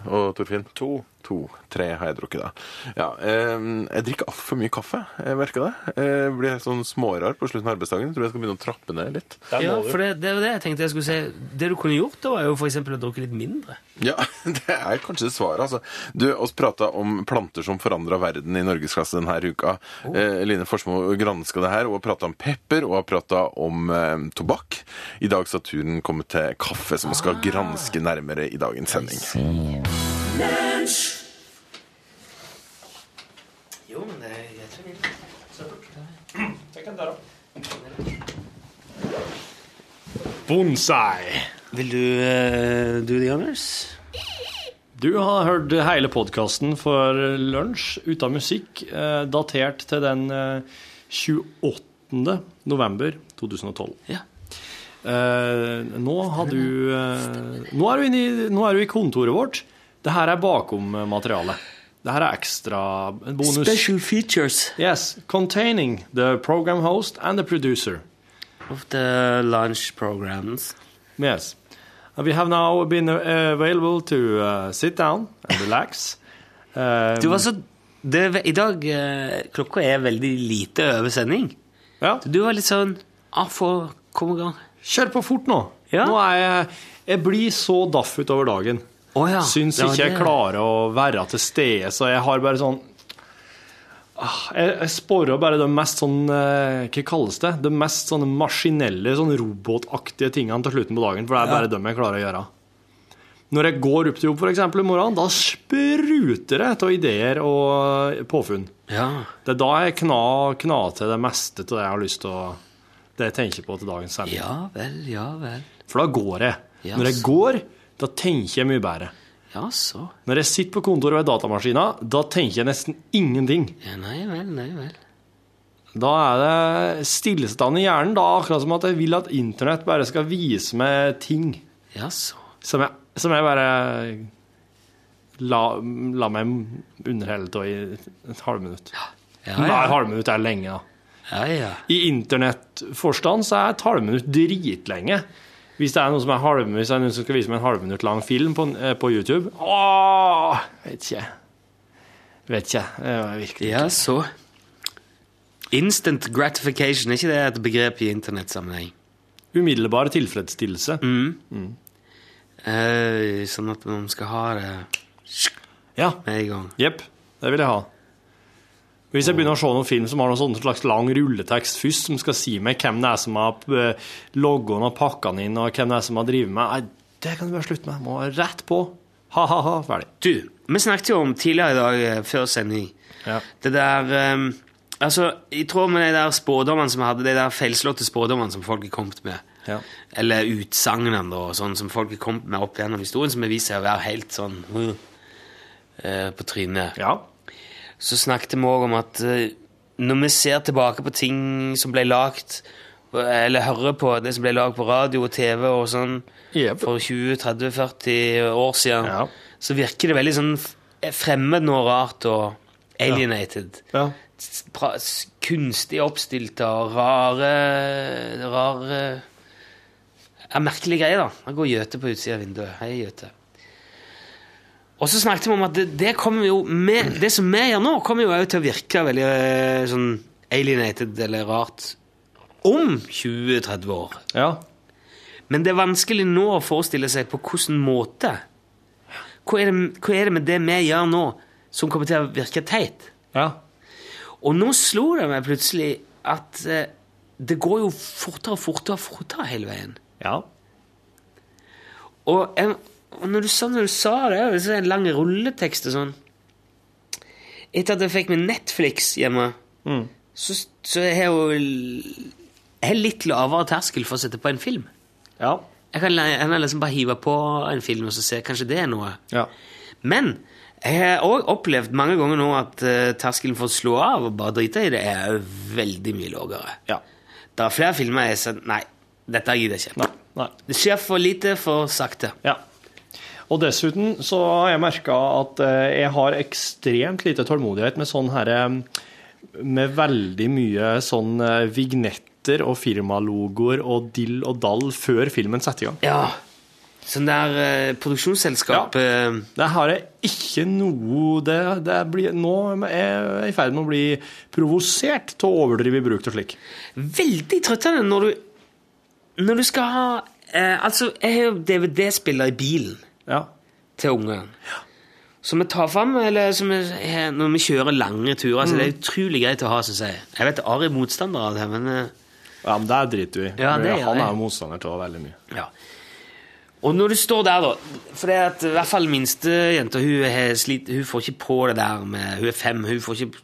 Og Torfinn? To. To. Tre har jeg drukket, da. Ja, eh, jeg drikker altfor mye kaffe. Jeg merker det. Jeg blir helt sånn smårar på slutten av arbeidsdagen. Jeg tror jeg skal begynne å trappe ned litt. Ja, for det, det var det jeg tenkte jeg skulle si. Det du kunne gjort, da, var jo eksempel å drukke litt mindre. Ja, [LAUGHS] det er kanskje svaret, altså. Du, oss prata om planter som forandra verden i Norgesklasse denne uka. Eh, Line Forsmo granska det her, og har prata om pepper og har prata om eh, tobakk. I dag så har turen kommet til kaffe, som vi skal granske nærmere i dagens sending. Jo, men det er greit. Bonsai. Vil du uh, do the honors? Du har hørt hele podkasten for lunsj uten musikk, eh, datert til den eh, 28. november 2012. Ja. Eh, nå har du eh, nå, er du inne i, nå er du i kontoret vårt. Det her er bakom materialet. Det her er ekstra en bonus. Special features Yes, containing the program host and the producer. of the launch programs. Yes. We have now been uh, available to uh, sit down and relax. [LAUGHS] Um, Du var så det, I dag eh, Klokka er veldig lite over sending. ja. Du var litt sånn ah, få komme i gang. Kjør på fort nå. Ja. Nå er jeg Jeg blir så daff utover dagen. Å ja. Syns Ja, ikke jeg klarer å være til stede, så jeg har bare sånn Ah, Jeg, jeg sporer bare de mest sånn eh, Hva kalles det? De mest sånne maskinelle, sånn robotaktige tingene til slutten på dagen. For det er bare dem jeg klarer å gjøre. Når jeg går opp til jobb for eksempel, i morgen, da spruter det av ideer og påfunn. Ja. Det er da jeg kna, kna til det meste av det jeg har lyst til å Det jeg tenker på til dagens sending. ja vel, ja vel. For da går jeg. Yes. Når jeg går, da tenker jeg mye bedre. Ja så. Når jeg sitter på kontoret ved datamaskina, da tenker jeg nesten ingenting. Ja, nei vel, nei vel. Da er det stillstand i hjernen, da akkurat som at jeg vil at internett bare skal vise meg ting Ja så. som jeg, som jeg bare la, la meg underholde av i et halvminutt. Ja, Nei, ja. halvminutt er lenge, da. ja, ja. I internettforstand så er et halvminutt dritlenge. Hvis det er noe som er halv, hvis det er noen som skal vise meg en halvminutt lang film på, eh, på YouTube Åh, vet ikke. Vet ikke. Det var virkelig Ja så. Instant gratification, er ikke det et begrep i internettsammenheng? Umiddelbar tilfredsstillelse. Eh, sånn at man skal ha det Ja, med en gang. jepp. Det vil jeg ha. Hvis jeg begynner å se noen film som har noen slags lang rulletekst først, som skal si meg hvem det er som har eh, logget og pakka den inn, og hvem det er som har drevet med Nei, det kan du bare slutte med. Må rett på. Ha-ha-ha, ferdig. Du, vi snakket jo om tidligere i dag, eh, før sending, Ja. det der um, Altså, i tråd med de der spådommene som vi hadde, de der feilslåtte spådommene som folk har kommet med, Ja. eller utsagnene og sånn som folk har kommet med opp gjennom historien, som har vist seg å være helt sånn uh, eh, på trynet. ja. Så snakket vi òg om at eh, når vi ser tilbake på ting som ble lagt, eller hører på det som ble lagd på radio og TV og sånn yep. for 20-30-40 år siden, Ja. så virker det veldig sånn fremmed noe rart og alienated. Ja. Ja. Kunstig oppstilte og rare Rare ja, Merkelige greier, da. Jeg går Gjøte på utsida av vinduet. Hei, Gjøte. Og så snakket vi om at det, det kommer jo med, [CLEARS THROAT] Det som vi gjør nå, kommer jo òg til å virke veldig eh, sånn alienated eller rart om 20-30 år. ja. Men det er vanskelig nå å forestille seg på hvilken måte. Hva er, det, hva er det med det vi gjør nå, som kommer til å virke teit? ja. Og nå slo det meg plutselig at eh, det går jo fortere og fortere fortere hele veien. Ja. Og, jeg, og når, du, sa- når du sa det, det er en lang rulletekst og sånn Etter at jeg fikk med Netflix hjemme, Mm. så, så har jeg jo jeg har litt lavere terskel for å sette på en film. Ja. Jeg kan, jeg kan liksom bare hive på en film og så se kanskje det er noe. Ja. Men Jeg har òg opplevd mange ganger nå at uh, terskelen for å slå av og bare drite i det er veldig mye lavere. Ja. Det er flere filmer jeg ser Nei, dette gidder jeg ikke. Nei. Nei. Det skjer for lite, for sakte. Ja. Og dessuten så har jeg merka at eh, jeg har ekstremt lite tålmodighet med sånn herre Med veldig mye sånn eh, vignetter og firmalogoer og dill og dall før filmen setter i gang. Ja. Sånn der eh, produksjonsselskap ja. Det har jeg ikke noe Det, det blir, Nå er jeg i ferd med å bli provosert til å overdrive bruk av slik. Veldig trøttende når du Når du skal ha eh, Altså, jeg har jo DVD-spiller i bilen Ja. til ungene. Så vi tar fram eller som vi, når vi kjører lange turer. Altså, Det er utrolig greit å ha, syns jeg. Jeg vet Ari er motstander av det, men eh, ja, men det driter du i. Ja, Han er motstander av veldig mye. Ja. Og når du står der, da For det er at i hvert fall minstejenta hun, hun får ikke på det der med Hun er fem, hun får ikke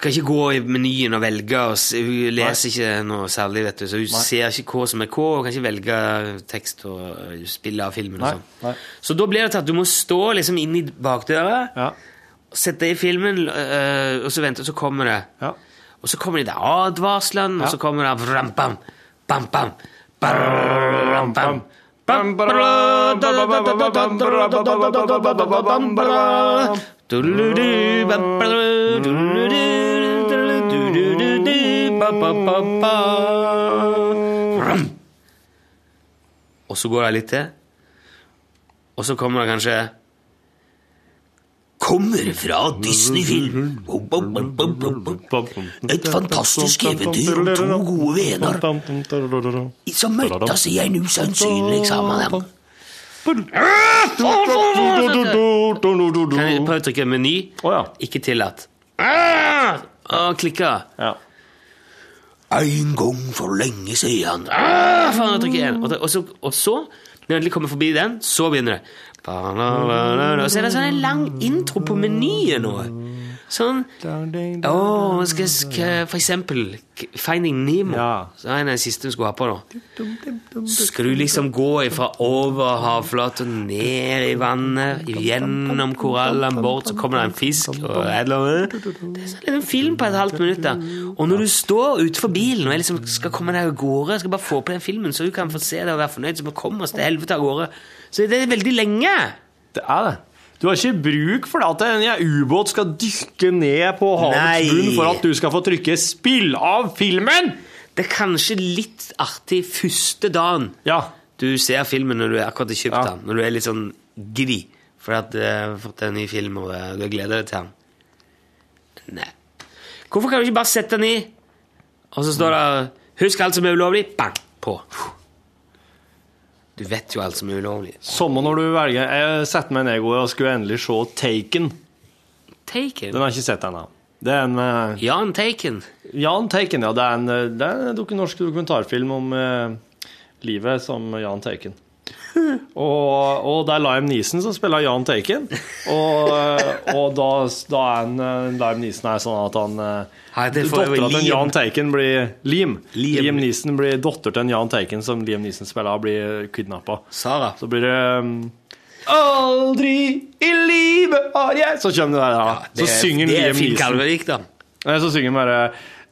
kan ikke gå i menyen og velge. Og hun leser ikke noe særlig, vet du, så hun ser ikke hva som er hva, og kan ikke velge tekst og øh, spille av filmen. og Nei, sånn. Så da blir det til at du må stå liksom inn i bakdøra, Ja. sette i filmen, øh, og så vente, og så kommer det. Ja. Og så kommer de der advarslene, og så kommer det bram, bam, bam, bam, bam, bam, bam, Og så går det litt til, og så kommer det kanskje Kommer fra Disney-film. Et fantastisk eventyr om to gode venner som møttes i en usannsynlig sammenheng. Kan jeg prøve å trykke meny? Ikke tillatt. Ah! Og klikke. ja. En gang for lenge siden. Ah, faen, jeg igjen. Og, og, så, og så, når jeg endelig kommer forbi den, så begynner det. Og så er det sånn en lang intro på menyen nå. Sånn Å, skal, skal for eksempel Finding Nemo. Ja. Så er den siste du skulle ha på nå. Skal du liksom gå fra over havflaten, ned i vannet, gjennom korallene bort, så kommer det en fisk og et eller annet. Det er sånn en film på et halvt minutt. da. Og når du står utenfor bilen og liksom skal komme deg av gårde, skal bare få på den filmen, så du kan få se det og være fornøyd, så vi kommer oss til helvete av gårde. Så det er veldig lenge. Det er det. Du har ikke bruk for at en ubåt skal dykke ned på havets bunn for at du skal få trykke 'spill av filmen'! Det er kanskje litt artig første dagen Ja. du ser filmen når du er akkurat har kjøpt Ja. den, når du er litt sånn gri fordi at du har fått en ny film og du du gleder deg til den. Nei. Hvorfor kan du ikke bare sette den i, og så står det 'Husk alt som er ulovlig', bang, på. Du vet jo alt som er ulovlig. Samme når du velger Jeg setter meg ned i går og skulle endelig se Taken. Taken. Den har jeg ikke sett ennå. Det er en uh, Jan Taken. Jan Taken, ja. Det er en, det er en norsk dokumentarfilm om uh, livet som Jan Taken. [LAUGHS] Og, og det er Lime Neeson som spiller Jan Taken. Og, eh, og da, da er en, Liam Lime Neeson er sånn at han eh, Hei, jo Dattera til Jahn Jan Taken blir Liam. Liam. Liam Neeson blir datter til en Jan Taken som Liam Neeson spiller, blir kidnappa. Så blir det um, Aldri i livet har jeg Så kommer det der, ja. Så synger det Liam Neeson. Kalvevik, da. Så synger han bare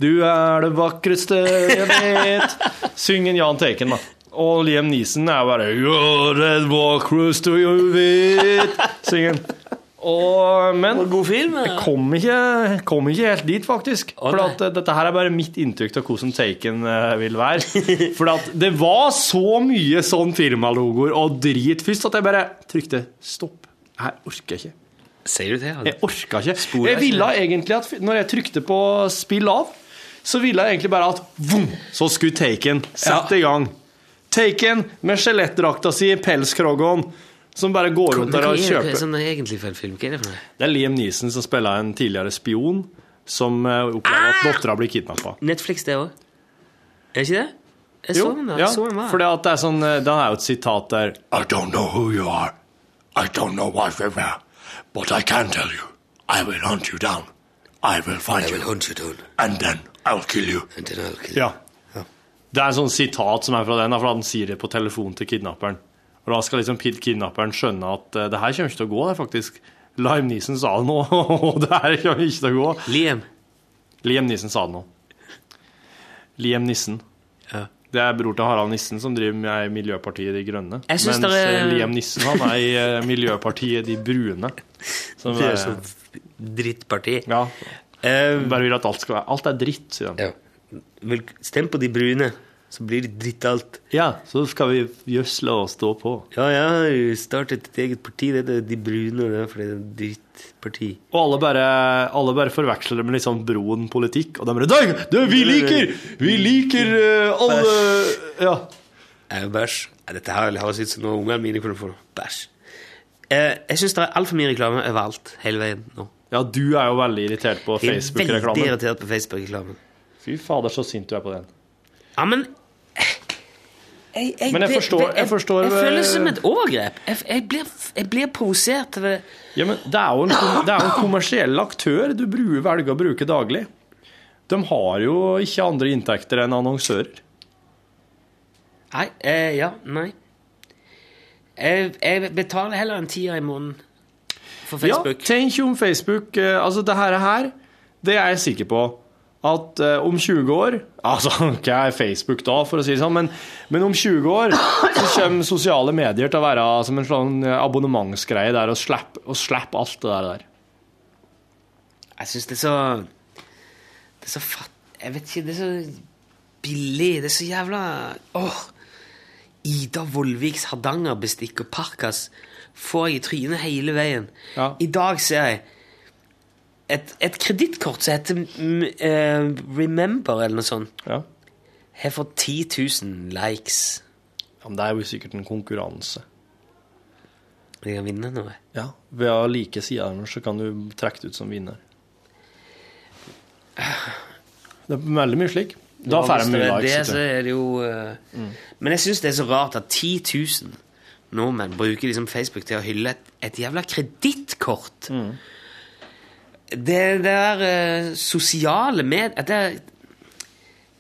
Du er det vakreste jeg vet. Synger Jan Taken, da. Og Liam Neeson er bare You're a the to jeg vet. Synger han. Og, men God film. jeg kom ikke, kom ikke helt dit, faktisk. Å, For at, eh, dette her er bare mitt inntrykk av hvordan Taken uh, vil være. [LAUGHS] For at det var så mye sånn firmalogoer og drit først at jeg bare trykte stopp. Jeg orker ikke. Sier du det? Jeg orka ikke. Jeg ville ikke. egentlig at når jeg trykte på spill av, så ville jeg egentlig bare at vum, så skulle Taken sette i gang. Taken med skjelettdrakta si, pelskroggen, som bare går rundt der Hva og er det kjøper. sånn egentlig for en film? Hva er det for noe? Det er Liam Neeson som spiller en tidligere spion som eh, opplever at dattera blir kidnappa. Netflix, det òg? Er det ikke det? Jeg så den da. ja, Jeg så den da. for det at det er sånn eh, Det er jo et sitat der I don't know who you are. I don't know what you are. But I can tell you. I will hunt you down. I will find I will you. hunt you down, And then I'll kill you. and then I'll kill you. Ja. Det er en sånn sitat som er fra den, for han sier det på telefon til kidnapperen. Og da skal liksom kidnapperen skjønne at eh, det her kommer ikke til å gå, det faktisk. Liam Neeson sa det nå, [LAUGHS] og det her kommer ikke til å gå. Liam. Liam Neeson sa det nå. Liam Nissen. Ja. Det er bror til Harald Nissen som driver med Miljøpartiet De Grønne. Jeg Mens det er- eh, Liam Nissen han er i eh, Miljøpartiet De Brune. Som Det er, er så drittparti. ja, Um, bare vil at alt skal være Alt er dritt, sier han. ja. Vel, Stem på de brune, så blir det dritt alt. Ja, så skal vi gjødsle og stå på. Ja, jeg har startet et eget parti, det er de brune, det er fordi det er et drittparti. Og alle bare, alle bare forveksler det med litt sånn Broen-politikk. Og de bare «Nei, du, Vi liker Vi liker uh, alle Ja. Eh, Bæsj. Ja, Dette her høres ut som noe ungene mine kunne få. Bæsj. Eh, jeg syns det er altfor mye reklame overalt, hele veien nå. ja, du er jo veldig irritert på Jeg er veldig irritert på Facebook-reklamen. Fy fader, så sint du er på den. Ja, men jeg, jeg, Men jeg forstår- jeg forstår- Jeg føler det som et overgrep. Jeg, jeg, blir, jeg blir provosert. Ja, men det er jo en, det er jo en kommersiell aktør du velger å bruke daglig. De har jo ikke andre inntekter enn annonsører. Nei, eh, ja, nei. Jeg, jeg betaler heller en tier i måneden for Facebook. Ja, tenk om Facebook eh, Altså, det her det er jeg sikker på at uh, om 20 år [LAUGHS] Altså, hva er Facebook da, for å si det sånn, men, men om 20 år så kommer sosiale medier til å være som en sånn eh, abonnementsgreie der og slappe og alt det der. Jeg syns det er så Det er så fatt... Jeg vet ikke, det er så billig. Det er så jævla Åh! Ida Vollviks Hardangerbestikk og Parkas får jeg i trynet hele veien. Ja. I dag ser jeg et, et kredittkort som heter mm, eh, Remember, eller noe sånt. Ja. Har fått 10 000 likes. ja, men det er jo sikkert en konkurranse. Jeg kan vinne noe. Ja, Ved å like sider så kan du trekke det ut som vinner. Det er veldig mye slik. Da Ja, får hvis jeg mye det er likes. det, vet så du. er det jo eh, Men jeg syns det er så rart at 10 000 nordmenn bruker liksom Facebook til å hylle et, et jævla kredittkort. Det, det der uh, sosiale med at det,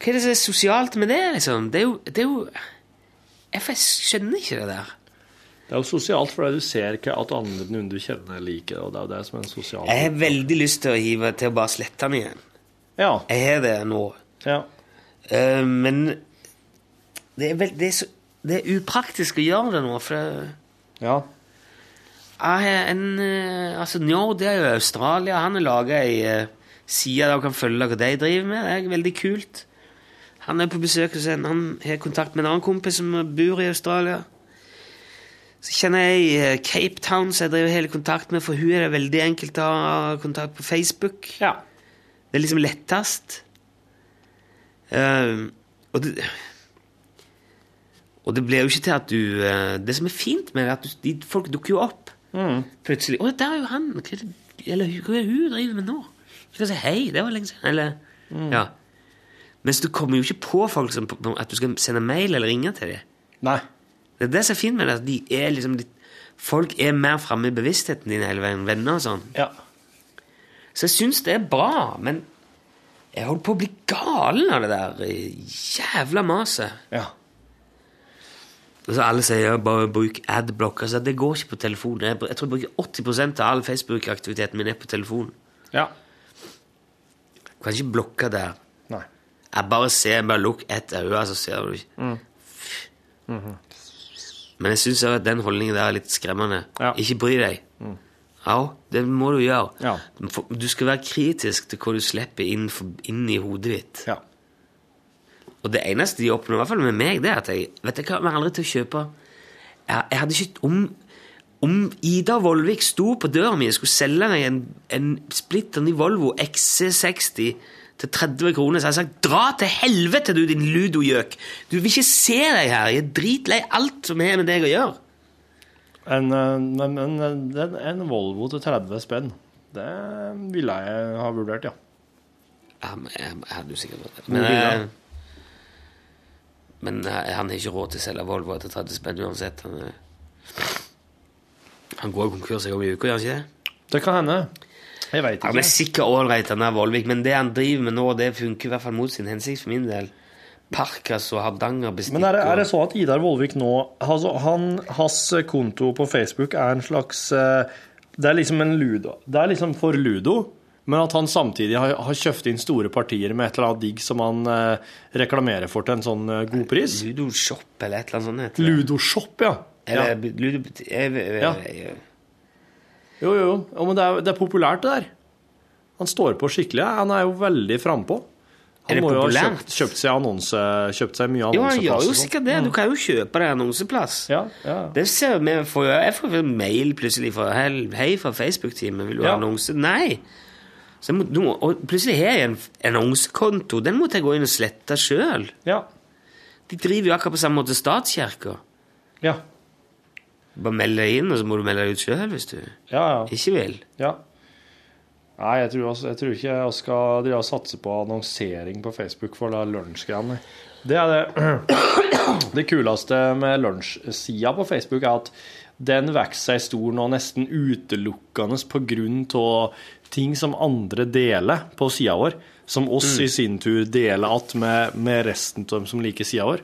Hva er det som er sosialt med det, liksom? Det er jo, det er jo jeg, jeg skjønner ikke det der. Det er jo sosialt fordi du ser ikke at andre noen du kjenner, liker, og det er jo det som er en sosial Jeg har veldig lyst til å hive til å bare slette den igjen. Ja. Jeg har det nå. ja. Uh, men det er, veld, det, er så, det er upraktisk å gjøre det nå, for det, ja. Jeg har en eh, Altså, Njord det er jo Australia. Han har laga ei uh, side der du kan følge hva de driver med. Det er veldig kult. Han er på besøk hos en Han har kontakt med en annen kompis som bor i Australia. Så kjenner jeg ei Cape Town som jeg driver hele kontakt med, for hun er det veldig enkelt å ha kontakt på Facebook. ja. Det er liksom lettest. Uh, og det Og det blir jo ikke til at du eh, Det som er fint med det, er at du, de, folk dukker jo opp plutselig. 'Å, der er jo han!' Hva er det, eller hva er det hun driver med nå? Du skal si 'hei', det var lenge siden. Eller Ja. Mens du kommer jo ikke på folk som at du skal sende mail eller ringe til dem. Nei. Det er det som er fint med det. at De er liksom litt, folk er mer framme i bevisstheten din hele veien. Venner og sånn. Ja. Så jeg syns det er bra, men jeg holder på å bli galen av det der eh, jævla maset. Ja. Så alle sier ja, bare bruk adblock. Altså, det går ikke på telefonen. Jeg, jeg tror jeg bruker 80% av all Facebook-aktiviteten min er på telefonen. Ja. Du kan ikke blokke der. Nei. Jeg bare ser, bare lukk ett øye, så ser du ikke. Men jeg syns at den holdningen der er litt skremmende. Ja. Ikke bry deg. Ja, det må du gjøre. Ja. Du Du skal være kritisk til hva du slipper inn, for, inn i hodet ditt. Ja. Og det eneste de oppnår, i hvert fall med meg, det er at jeg vet jeg kommer aldri til å kjøpe Jeg, jeg hadde ikke om, om Ida Vollvik sto på døra mi og skulle selge meg en, en splitter ny Volvo XC60 til 30 kroner, så hadde jeg sagt 'dra til helvete, du din ludogjøk'. Du vil ikke se deg her. Jeg er dritlei alt som har med deg å gjøre. En, eh, men en, en Volvo til 30 spenn, det ville jeg ha vurdert, ja. Ja, men jeg, jeg hadde jo sikkert vurdert. Men, eh? Men eh, han har ikke råd til å selge Volvo etter 30 spenn uansett. Han, eh, han går konkurs en gang i uka, gjør han ikke det? Det kan hende. Jeg veit Han er ikke. sikkert ålreit, han der Vollvik, men det han driver med nå, det funker i hvert fall mot sin hensikt for min del. Parkas og Hardangerbestikk Men er det, er det sånn at Idar Vollvik nå altså han, Hans konto på Facebook er en slags eh, Det er liksom en ludo. Det er liksom for ludo, men at han samtidig har, har kjøpt inn store partier med et eller annet digg som han eh, reklamerer for til en sånn eh, god pris. Ludo Shop eller et eller annet sånt. heter det. Ludoshop, ja. ja. Ludo jeg, jeg, Ja. jeg, Jo, jo, jo. Ja, men det er, det er populært, det der. Han står på skikkelig. Han er jo veldig frampå. Er Han det må jo ha kjøpt, kjøpt, seg annonse, kjøpt seg mye Jo, han gjør jo sånn. sikkert det. Du kan jo kjøpe deg annonseplass. Ja, ja. Det ser vi Jeg får jo mail plutselig fra Hei, fra Facebook-teamet, vil du ha Ja. annonse? Nei. Må, må, og plutselig har jeg en, annonsekonto. Den måtte jeg gå inn og slette sjøl. ja. De driver jo akkurat på samme måte Statskirka. Ja. Bare meld deg inn, og så må du melde deg ut sjøl hvis du Ja, ja. ikke vil. ja. Nei, jeg tror, jeg tror ikke jeg skal drive og satse på annonsering på Facebook for lunsjgreiene. Det er det [CLEARS THROAT] Det kuleste med lunsjsida på Facebook er at den vokser seg stor nå nesten utelukkende av ting som andre deler på sida vår, som oss i sin tur deler igjen med, med resten av dem som liker sida vår.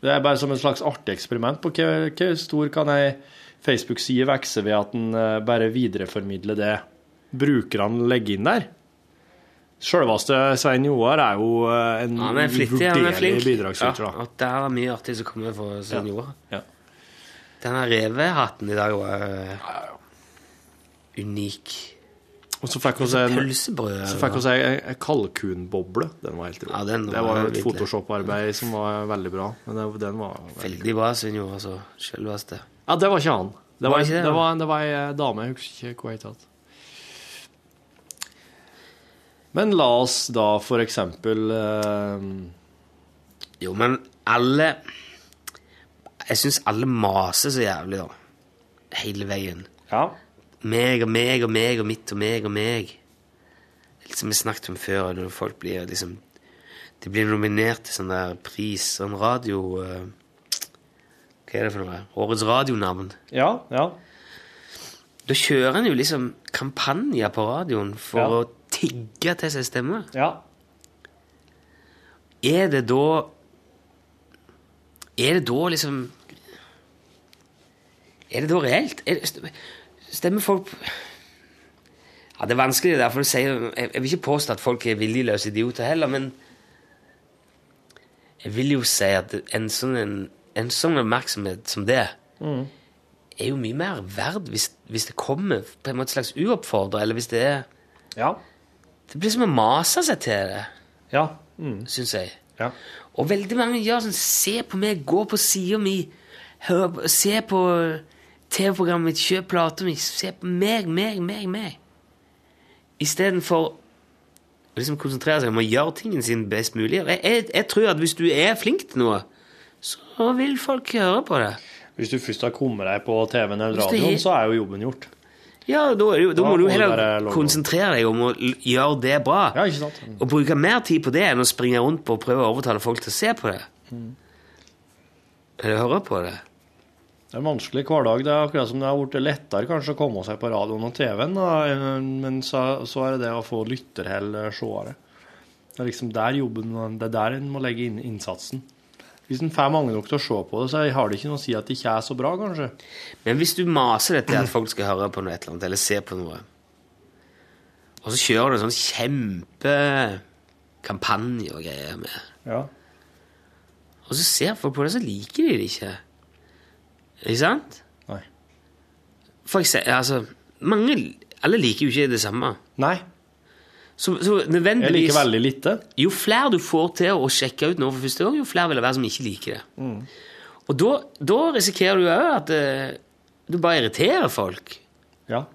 Det er bare som et slags artig eksperiment på hvor, stor kan ei Facebook-side vokse ved at en eh, bare videreformidler det brukerne legger inn der. Sjølveste Svein Joar er jo eh, en er uvurderlig bidragsyter. Ja, der er mye artig som kommer fra seniorer. Ja. Denne revehatten i dag var øh, unik. Og så fikk vi så ei kalkunboble. Den var helt rå. Ja, det var jo et. Photoshop-arbeid som var veldig bra. Men det, den var veldig... Veldig bra senior, altså. Selveste. Ja, det var ikke han. Det Var var, det var, det var ei dame. Jeg husker ikke hva hun het. Men la oss da for eksempel eh, Jo, men alle Jeg syns alle maser så jævlig, da. Hele veien. Ja. Meg og meg og meg og mitt og meg og meg. Litt som vi snakket om før, når folk blir liksom De blir nominert til sånn der pris, sånn radio uh, Hva er det for noe? Årets radionavn. Ja, ja. Da kjører en jo liksom kampanjer på radioen for Ja. å tigge til seg stemmer. ja. Er det da Er det da liksom Er det da reelt? Er det, stemmer folk Ja, Det er vanskelig, det der, å si, jeg, vil ikke påstå at folk er viljeløse idioter heller, men jeg vil jo si at en sånn, en, en sånn oppmerksomhet som det er jo mye mer verd hvis, hvis det kommer på en måte slags uoppfordra, eller hvis det er Ja. Det blir som å mase seg til det, Ja. Mm. syns jeg. ja. Og veldig mange gjør sånn Se på meg, gå på sida mi, se på TV-programmet mitt, kjøp plata mi, se på meg, meg, meg, meg. Istedenfor å liksom konsentrere seg om å gjøre tingene sin best mulig. Jeg, jeg, jeg tror at hvis du er flink til noe, så vil folk høre på det. Hvis du først har kommet deg på TV-en eller radioen, så er jo jobben gjort. Ja, da, da Da må du heller konsentrere deg om å gjøre det bra. Ja, ikke sant? Og bruke mer tid på det enn å springe rundt på og prøve å overtale folk til å se på det. Eller høre på det. Det er en vanskelig hverdag. Det er akkurat som det har blitt lettere kanskje å komme seg på radioen og TV-en, men så, så er det det å få lytterhell seere. Det er liksom der jobben Det er der en må legge inn innsatsen. Hvis en får mange nok til å se på det, så har det ikke noe å si at det ikke er så bra, kanskje. Men hvis du maser dette at folk skal høre på noe eller annet, eller se på noe, og så kjører du en sånn kjempekampanje og greier med, Ja. og så ser folk på det, så liker de det ikke. Ikke sant? Nei. For eksempel, altså, mange, alle liker jo ikke det samme. Nei. Så, så Jeg liker veldig lite. Jo flere du får til å sjekke ut noe for første gang, jo flere vil det være som ikke liker det. Og da, da risikerer du òg at uh, du bare irriterer folk. Ja.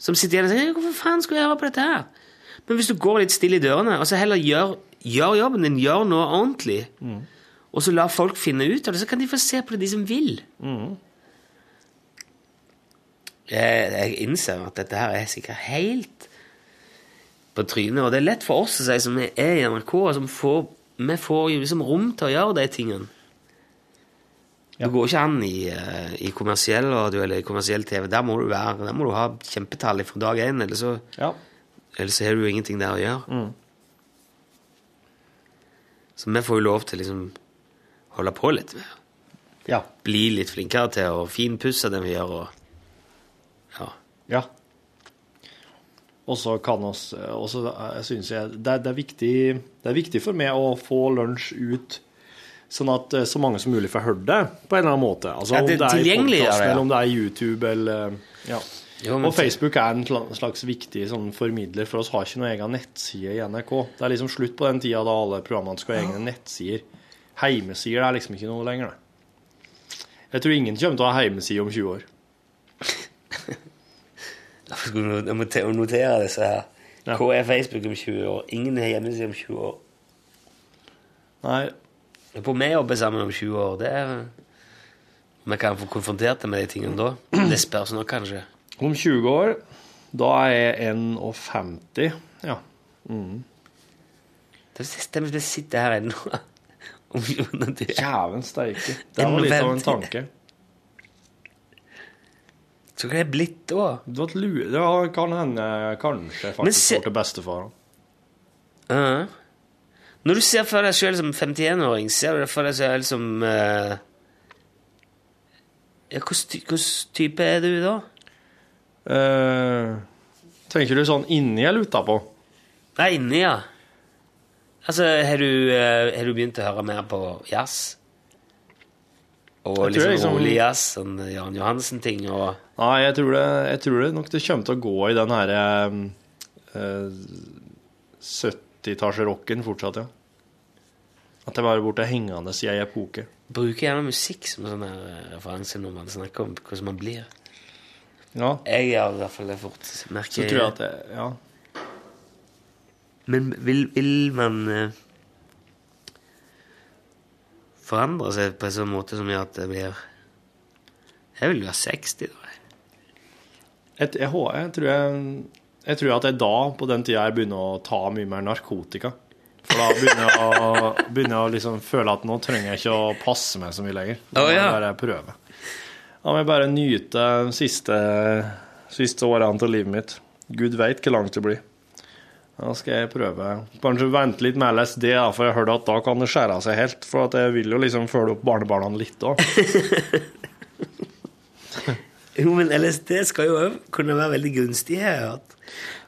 Som sitter igjen og sier 'Hvorfor faen skulle jeg høre på dette her?' Men hvis du går litt stille i dørene, og så heller gjør, gjør jobben din, gjør noe ordentlig, og så lar folk finne ut av det, så kan de få se på det, de som vil. Jeg, jeg innser at dette her er sikkert helt på trynet, og det er lett for oss å si som er i NRK, og som får, vi får liksom rom til å gjøre de tingene. Det går ikke an i, eh, i kommersiell radio eller i kommersiell TV. Der må du, være, der må du ha kjempetall fra dag én, eller så, Ja. eller så har du jo ingenting der å gjøre. Så vi får jo lov til liksom holde på litt med ja. Bli litt flinkere til å finpusse det vi gjør. Og, Ja. Ja. Og så kan oss Og så eh, syns jeg det, det, er viktig, det er viktig for meg å få lunsj ut sånn at eh, så mange som mulig får hørt det på en eller annen måte. Altså Ja, om det det er i podkasten, eller om det er YouTube, eller Ja. Jo, Og Facebook er en slags viktig sånn formidler, for oss har ikke noen egen nettside i NRK. Det er liksom slutt på den tida da alle programmene skal ha egne nettsider. Heimesider er liksom ikke noe lenger, det. Jeg tror ingen kommer til å ha heimeside om 20 år. [LAUGHS] Hvorfor skulle du notere disse her. Ja. Hva er Facebook om 20 år? Ingen har hjemmeside om 20 år. Nei, På vi jobber sammen om 20 år, det er Vi kan få konfrontert det med de tingene da? Det spørs nok, kanskje. om 20 år, da er jeg 51. Ja. Det stemmer hvis jeg sitter her ennå. Om når du er Jæven steike. Det var litt av en tanke. Så hva er det blitt da? Det lue... Det kan hende kanskje faktisk se- går til bestefaren. Ja. Når du ser for deg sjøl som 51-åring, ser du det for deg sjøl som uh... ja, Hvilken type er du da? Uh, tenker du sånn inni eller utapå? Nei, inni, ja. Altså, har du, eh, har du begynt å høre mer på jazz? Og Jeg tror liksom, liksom- rolig jazz, sånn Jan Johansen-ting og Nei, jeg tror, det, jeg tror det nok det kommer til å gå i den her eh, 70-tallsrocken fortsatt, ja. At det bare borte hengende i ei epoke. Bruker gjerne musikk som sånn her eh, referanse når man snakker om hvordan man blir. Ja, Jeg gjør i hvert fall det fort. Merker så tror jeg at det, ja. Men vil, vil man eh, forandre seg på en sånn måte som gjør at det blir Jeg vil jo være 60, da. Jeg, jeg, jeg, tror jeg, jeg tror at jeg da, på den tida, jeg begynner å ta mye mer narkotika. For da begynner jeg å, [LAUGHS] begynner å liksom føle at nå trenger jeg ikke å passe meg så mye lenger. Da Å, må jeg bare prøve. Da må jeg bare nyte de siste, siste årene av livet mitt. Gud veit hvor langt det blir. Da skal jeg prøve. Kanskje vente litt med LSD, da, for jeg hørte at da kan det skjære seg helt. For at jeg vil jo liksom følge opp barnebarna litt òg. [LAUGHS] Jo, men LSD skal jo òg kunne være veldig gunstig, har jeg hørt.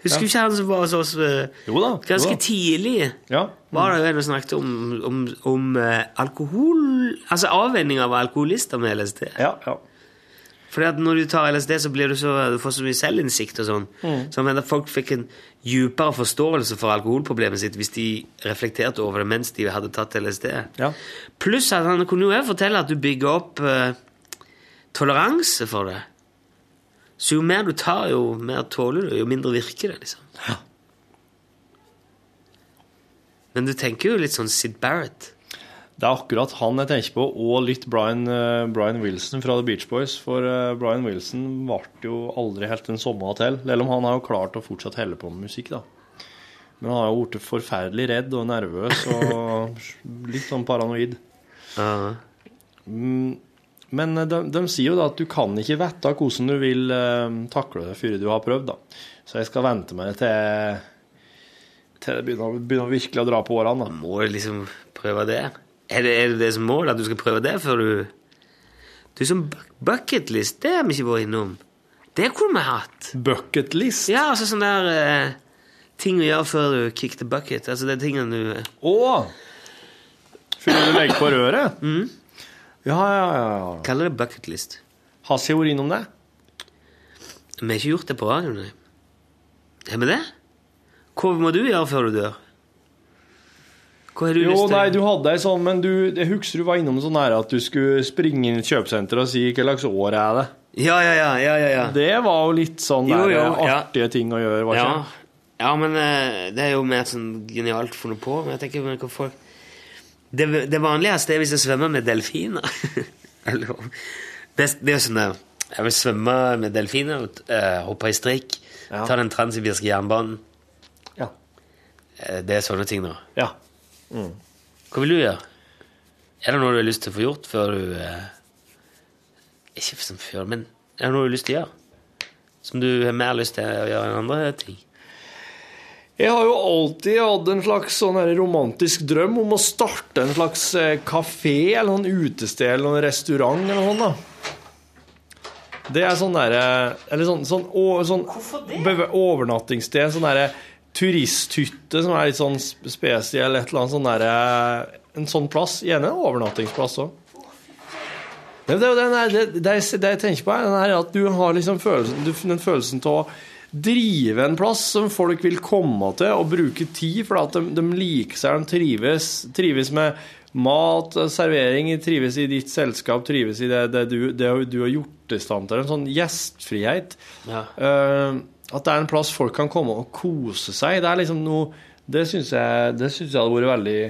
Husker du ikke han som var hos oss eh, Jo da. ganske jo da. tidlig? Ja. Var det jo en som snakket om, om, om eh, alkohol Altså avvenning av alkoholister med LSD. Ja, ja. Fordi at når du tar LSD, så blir du så, du får så mye selvinnsikt og sånn. Så jeg mener, folk fikk en djupere forståelse for alkoholproblemet sitt hvis de reflekterte over det mens de hadde tatt LSD. Ja. Pluss at han kunne jo fortelle at du bygger opp eh, toleranse for det. Så jo mer du tar, jo mer tåler du, jo mindre virker det, liksom. Ja. Men du tenker jo litt sånn Sid Barrett. Det er akkurat han jeg tenker på, og litt Brian, eh, Brian Wilson fra The Beach Boys. For eh, Brian Wilson varte jo aldri helt den samme til, selv om han har jo klart å fortsatt helle på med musikk, da. Men han har jo blitt forferdelig redd og nervøs og litt sånn paranoid. Ja. Men eh, de, de sier jo da at du kan ikke vite hvordan du vil takle det før du har prøvd, da. Så jeg skal vente meg til, til det begynner, begynner virkelig å dra på årene, da. Må liksom prøve det? Er det, er det det som mål, at du skal prøve det før du Du som bu- bucketlist, det har vi ikke vært innom. Det kunne vi hatt. Bucketlist? Ja, altså sånn der eh, ting å gjøre før du kick the bucket. Altså det er tingene du Å! Før du legger på røret? [LAUGHS] Ja, ja, ja. ja. kaller det bucketlist. Har vi vært innom det? Vi har ikke gjort det på radioen. Har vi det? Hva må du gjøre før du dør? Jo, nei, du hadde ei sånn, men du, jeg husker du var innom sånn her at du skulle springe inn i et kjøpesenter og si hva slags år er det. Ja, ja, ja. ja, ja, ja. Det var jo litt sånn Jo, der, jo, ja. artige ting å gjøre, var Ja, ikke ja men eh, det er jo mer sånn genialt funnet på. Men jeg tenker men hva folk Det, det vanligste er hvis jeg svømmer med delfiner. [LAUGHS] Eller, det, det er jo sånn der Jeg vil svømme med delfiner, uh, hoppe i strikk, Ja. ta den transsibirske jernbanen. Ja. Eh, det er sånne ting, da. ja. Hva vil du gjøre? Er det noe du har lyst til å få gjort før du eh, Ikke som før, men er det noe du har lyst til å gjøre? Som du har mer lyst til å gjøre enn andre ting? Jeg har jo alltid hatt en slags sånn her romantisk drøm om å starte en slags eh, kafé eller noen utested eller noen restaurant eller noe sånt. Det er sånn derre Eller sånn, sånn, å- sånn overnattingssted. Sånn derre turisthytte som er litt sånn spesiell, et eller annet sånn derre En sånn plass. Gjerne en overnattingsplass òg. Det, det, det, det, jeg tenker på, er at du har liksom følelsen, du, den følelsen av å drive en plass som folk vil komme til og bruke tid, for at de, de liker seg, de trives, trives med mat, servering, trives i ditt selskap, trives i det, det, du, det du har gjort i stand til. En sånn gjestfrihet. Ja. Eh, at det er en plass folk kan komme og kose seg. Det er liksom noe Det syns jeg, det synes jeg hadde vært veldig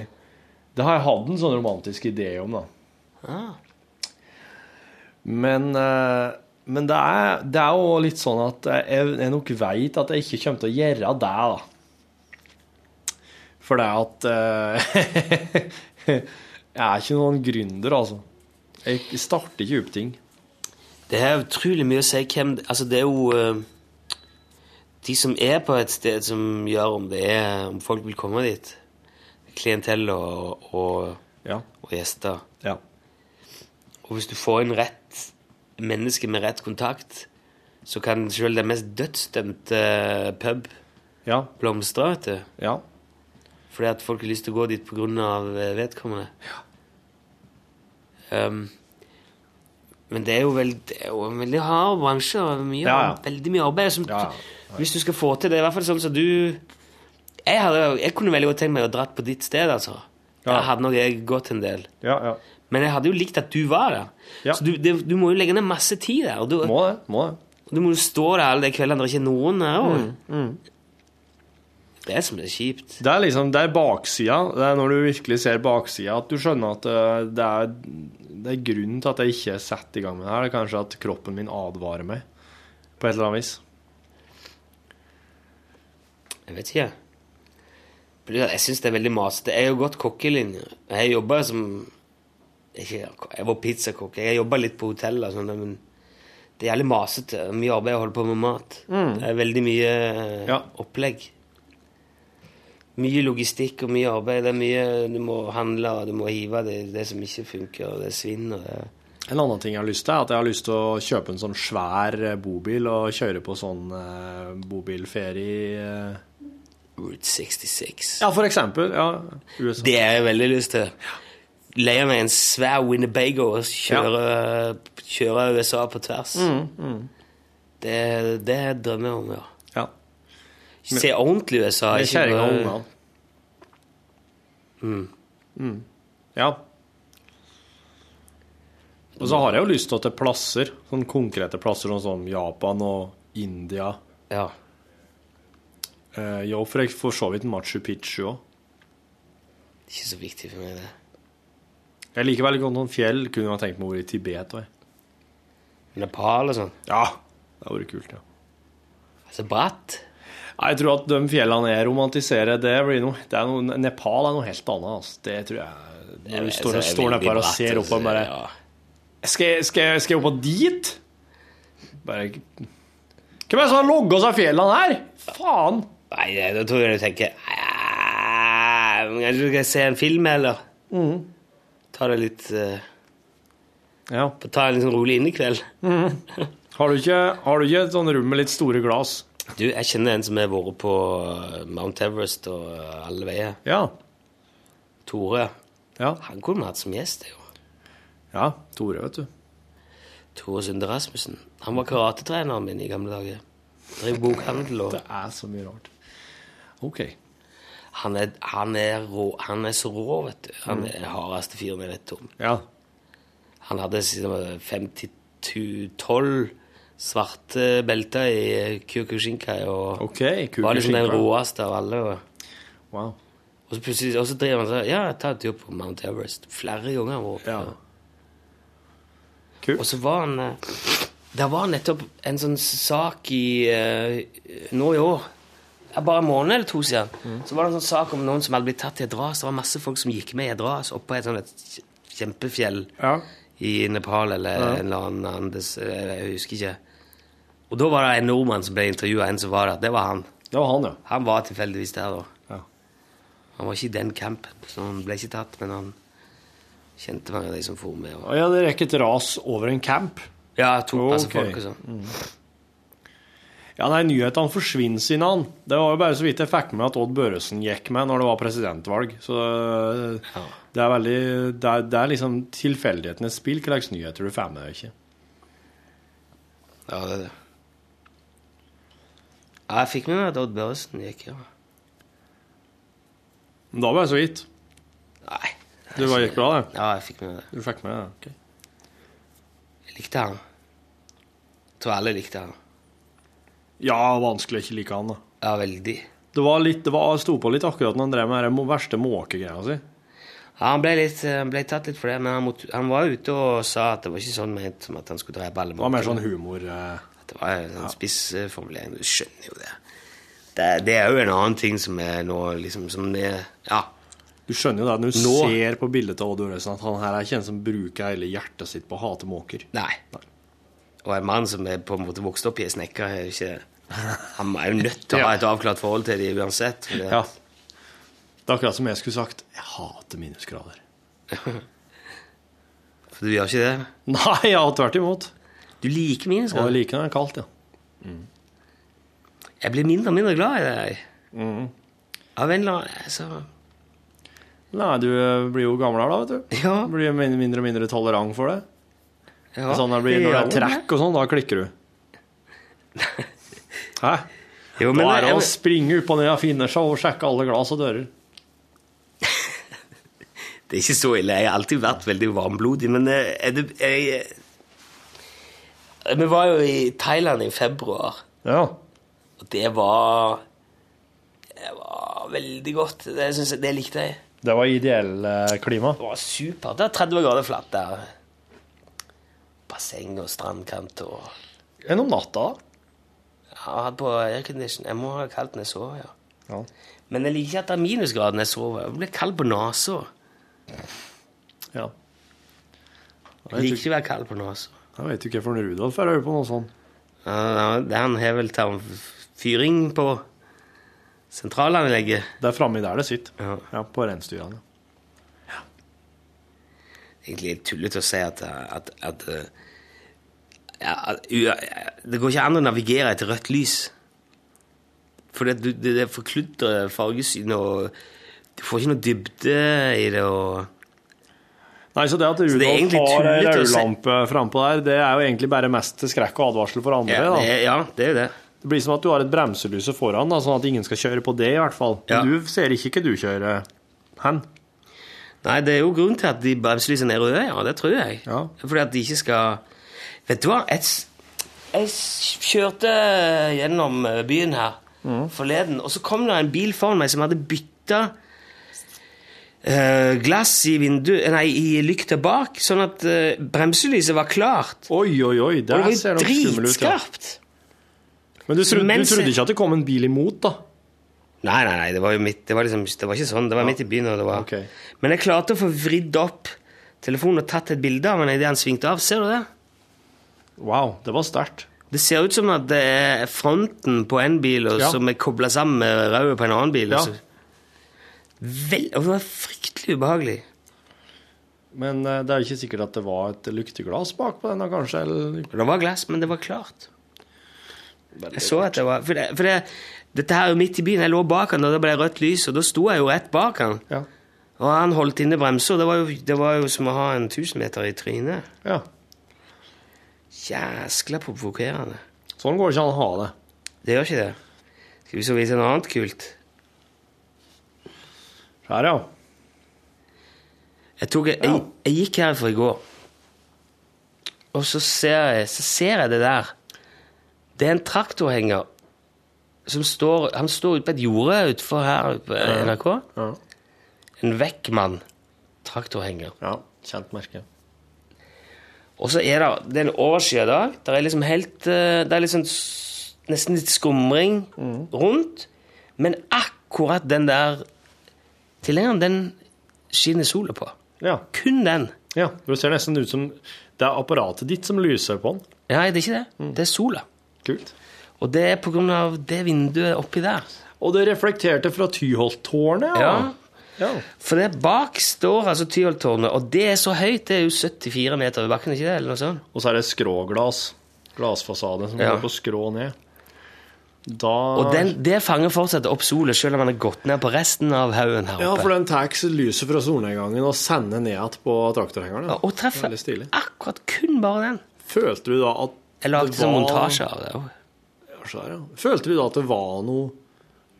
Det har jeg hatt en sånn romantisk idé om, da. Ah. Men, eh, men det er det er jo litt sånn at jeg, jeg nok veit at jeg ikke kommer til å gjøre det, da. For det at eh, [LAUGHS] Jeg er ikke noen gründer, altså. Jeg starter ikke opp ting. Det er utrolig mye å si hvem Altså, det er jo eh, de som er på et sted, som gjør om det er Om folk vil komme dit. Klientell og, og, Ja. og gjester. ja. Og hvis du får inn rett menneske med rett kontakt, så kan selv den mest dødsdømte pub Ja. blomstre, vet du. Ja. Fordi at folk har lyst til å gå dit av eh, vedkommende. Um, men det er jo veld, det er jo en veldig hard bransje og mye, Ja, ja. veldig mye arbeid. Som, Ja, Hvis du skal få til det, i hvert fall sånn som du Jeg, hadde, jeg kunne veldig godt tenkt meg å dratt på ditt sted, altså. Ja. Hadde nok jeg gått en del. Ja, ja. Men jeg hadde jo likt at du var der. Så du, det, du må jo legge ned masse tid der. Og du, Må det. Må det. og du må jo stå der alle de kveldene der ikke er noen der Mm, Mm, Det er som det er kjipt. Det er liksom, det er baksida. Det er når du virkelig ser baksida, at du skjønner at eh, det er, det er grunnen til at jeg ikke er satt i gang med det her. Det er kanskje at kroppen min advarer meg på et eller annet vis. Jeg vet ikke. Jeg syns det er veldig masete. Jeg har jo gått kokkelinje. Jeg jobba som ikke, Jeg var pizzakokk. Jeg jobba litt på hotell, og sånn, men det er jævlig masete. Mye arbeid å holde på med mat. Det er veldig mye eh, Ja. opplegg. Mye logistikk og mye arbeid. Det er mye Du må handle, og du må hive det, det som ikke funker, og det er svinn. det En annen ting jeg har lyst til, er at jeg har lyst til å kjøpe en sånn svær eh, bobil og kjøre på sånn eh, bobilferie. eh. Route 66. Ja, for eksempel. Ja, USA. Det har jeg veldig lyst til. Leie meg en svær Winnebago og kjøre, kjøre USA på tvers. Det, det drømmer jeg om, ja. Se ordentlig USA. Med kjerringa og ungene. Mm. Ja. Og så har jeg jo lyst til å til plasser, sånn konkrete plasser sånn som Japan og India. Ja. Eh, jo, for jeg for så vidt Machu Picchu òg. Ikke så viktig for meg, det. Jeg liker veldig godt noen fjell. Kunne ha tenkt meg å være i Tibet òg. Nepal og sånn. Ja, det hadde vært kult, ja. Altså bratt. Jeg tror at de fjellene jeg romantiserer, det blir noe, det er noe Nepal er noe helt annet. Altså. Det tror jeg Når du står, står nedpå her og ser opp og bare ja. skal, skal, skal jeg opp og dit? Bare Hvem er det som har logga seg fjellene her? Faen! Nei, da tror jeg du tenker "Ah, Kanskje du skal se en film, eller? Mm. Ta det litt uh, Ja. Ta en litt sånn rolig innekveld. [LAUGHS] Har du ikke, har du ikke et sånt rom med litt store glass? Du, jeg kjenner en som har vært på eh, Mount Everest og eh, alle veier. Ja. Tore. Ja, Han kunne vi hatt som gjest. jo. ja Tore, vet du. Tore Sunde Rasmussen. Han var karatetreneren min i gamle dager. Drev bokhandel og [LAUGHS] Det er så mye rart. OK. han er, han, er rå, han er så rå, vet du. Han Mm. er den hardeste fyren jeg vet om. Ja. Han hadde sine 52-12 svarte belter i Kyokushinkai og OK. var liksom den råeste av alle. Og, Wow. og så plutselig og så driver han sånn Ja, jeg tar et jobb på Mount Everest. Flere ganger. Var vært Ja. Kult. Og så var han eh, Det var nettopp en sånn sak i eh, Nå i år Bare en måned eller to siden Så var det en sånn sak om noen som hadde blitt tatt i et ras. Det var masse folk som gikk med i et ras oppå et sånt et kjempefjell Ja. i Nepal eller en eller annen Andes eh, Jeg husker ikke. Og da var det en nordmann som ble intervjua, en som var der. Det var han. Det var han, ja. Han var tilfeldigvis der da. Ja. Han var ikke i den campen, så han ble ikke tatt, men han kjente mange av de som for med. Og... Ja, hadde rekket ras over en camp. Ja, tok masse Ok. folk og sånn. Ja, nei, nyhetene forsvinner sine han. Det var jo bare så vidt jeg fikk med at Odd Børresen gikk med når det var presidentvalg. Så Ja. det er veldig Det er, det er liksom tilfeldighetenes spill hva slags nyheter du får med deg ikke. Ja, det er det. Ja, jeg fikk med meg at Odd Børresen gikk, ja. Men da var jeg så vidt. Nei. Det var, gikk bra, det. Ja, jeg fikk med meg det. Du fikk med det. ok. Jeg likte han. Jeg tror alle likte han. Ja, vanskelig å ikke like han, da. Ja, veldig. Det var litt, det var, sto på litt akkurat når han drev med den verste måkegreia si. Ja, han ble, litt, han ble tatt litt for det, men han, måtte, han var ute og sa at det var ikke sånn ment som at han skulle drepe alle Det var mer sånn humor. eh. Det var en sånn spissformulering. Du skjønner jo det. det. Det er jo en annen ting som er nå liksom som det, Ja. Du skjønner jo det når du Nå- ser på bildet av Odd Øresen, at han her er ikke en som bruker hele hjertet sitt på å hate måker. Nei. Og en mann som er på en måte vokst opp i ei snekker, er jo ikke Han er jo nødt til å [LAUGHS] ha et avklart forhold til dem uansett. det- Ja. Det er akkurat som jeg skulle sagt jeg hater minusgrader. [LAUGHS] For du gjør ikke det? Nei, ja, tvert imot. Du liker Og jeg minusgrader? liker når det er kaldt, ja. Jeg blir mindre og mindre glad i det. Mm. Av en eller annen altså, Nei, du eh, blir jo gamlere da, vet du. Ja. Du blir mindre og mindre tolerant for det. ja, sånn det, blir, når det er trekk og sånn, da klikker du. [LAUGHS] Hæ? Jo, da er det å springe opp og ned av Finnersa og sjekke alle glass og dører. [LAUGHS] Det er ikke så ille. Jeg har alltid vært veldig varmblodig, men eh, er det, jeg, Vi var jo i Thailand i februar, Ja. og det var Det var veldig godt. Det, synes jeg, det likte jeg. Det var ideell eh, klima. Det var supert. Det var 30 grader flatt der. Basseng og strandkant og Enn om natta, da? Jeg hadde på aircondition. Jeg må ha kaldt når jeg sover, ja. Ja. Men jeg liker ikke at det er minusgrader når jeg sover. Jeg blir kald på nesa. ja. Jeg liker ikke å være kald på nesa. Jeg vet jo ikke hvorfor Rudolf er på noe sånt. Ja, ja, det- Han har vel tatt fyring på sentralanlegget. Det er framme der det sitter. Ja. Ja, på reinsdyrene. Egentlig litt tullete å si at, at, at ja, at Det går ikke an å navigere etter rødt lys. For det, det, det forkludrer fargesynet, og du får ikke noe dybde i det. og... Nei, så det at Rudolf har ei rødlampe frampå der, det er jo egentlig bare mest til skrekk og advarsel for andre. Ja, det, er- ja, det er det. Det blir som at du har et bremselyse foran, da, sånn at ingen skal kjøre på det, i hvert fall. Ja. Men du ser ikke hva du kjører hen. Nei, det er jo grunnen til at de bremselysene er røde, ja. Det tror jeg. Ja. Fordi at de ikke skal Vet du hva? Jeg, jeg kjørte gjennom byen her Mm. forleden, og så kom det en bil foran meg som hadde bytta glass i vindu, Nei, i lykta bak, sånn at uh, bremselyset var klart. Oi, oi, oi, Og der det ser det skummelt ut. Ja. dritskarpt. Men du trodde, Mens- du trodde ikke at det kom en bil imot, da? Nei, nei, nei, det var jo midt, det var liksom, det var ikke sånn. Det var midt i byen. Og det var. Okay. Men jeg klarte å få vridd opp telefonen og tatt et bilde av den idet han svingte av. Ser du det? Wow, det var sterkt. Det ser ut som at det er fronten på en bil og Ja. som er kobla sammen med rauet på en annen bil. Ja. og så- Vel, og det var fryktelig ubehagelig. Men eh, det er ikke sikkert at det var et lukteglass bak på den, da, kanskje? Eller... Det var glass, men det var klart. Jeg så at det var For, det, for det, dette her er jo midt i byen. Jeg lå bak han, og det ble rødt lys, og da sto jeg jo rett bak han. Ja. Og han holdt inne bremser. Det det var jo som å ha en tusenmeter i trynet. ja. Jæskla provokerende. Sånn går det ikke an å ha det. Det gjør ikke det. Skal vi så vise noe annet kult? Her, ja. Jeg, tok, jeg, jeg gikk herfra i går, og så ser, jeg, så ser jeg det der. Det er en traktorhenger som står Han står ute på et jorde utenfor her på NRK. Ja. En vekkmann traktorhenger. ja. Kjent merke. Og så er det, det er en overskyet dag. Det er liksom helt eh, Det er liksom nesten litt skumring rundt. Men akkurat den der tilhengeren, den skinner sola på. Ja. Kun den. ja. Det ser nesten ut som det er apparatet ditt som lyser på den. Nei, det er ikke det. Det er sola. Kult. Og det er av det vinduet oppi der. Og det reflekterte fra Tyholttårnet, ja. Ja. Ja. For det bak står altså Tyholttårnet, og det er så høyt. Det er jo 74 meter over bakken, ikke det? Eller noe sånt? Og så er det skråglass. Glassfasade som Ja. går på skrå ned. Da Og den, det fanger fortsatt opp sola, selv om den har gått ned på resten av haugen her oppe. Ja, for den tar lyset fra solnedgangen og sender ned igjen på traktorhengeren. Ja, og treffer akkurat kun bare den. Følte du da at Jeg lagde det sånn var- montasje av det òg. Ja, er det, ja. Følte du da at det var noe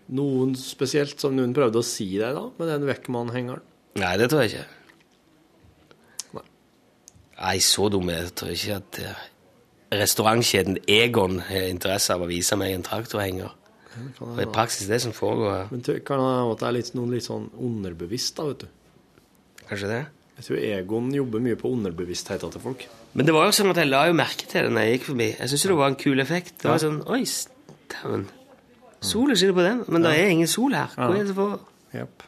noen spesielt som noen prøvde å si deg da, med den Weckman-hengeren? Nei, det tror jeg ikke. Nei. Nei, så dum er jeg tror ikke at eh, restaurantkjeden Egon har interesse av å vise meg en traktorhenger. Og i praksis det som foregår, Men det kan hende at det er litt, noen litt sånn underbevisst, da, vet du. kanskje det? Jeg tror Egon jobber mye på underbevisstheten til folk. Men det var jo sånn at jeg la jo merke til det når jeg gikk forbi. Jeg syns det var en kul effekt. Det var sånn Oi, dæven. Sola skinner på den, men det er ingen sol her. Hva er det for Yep.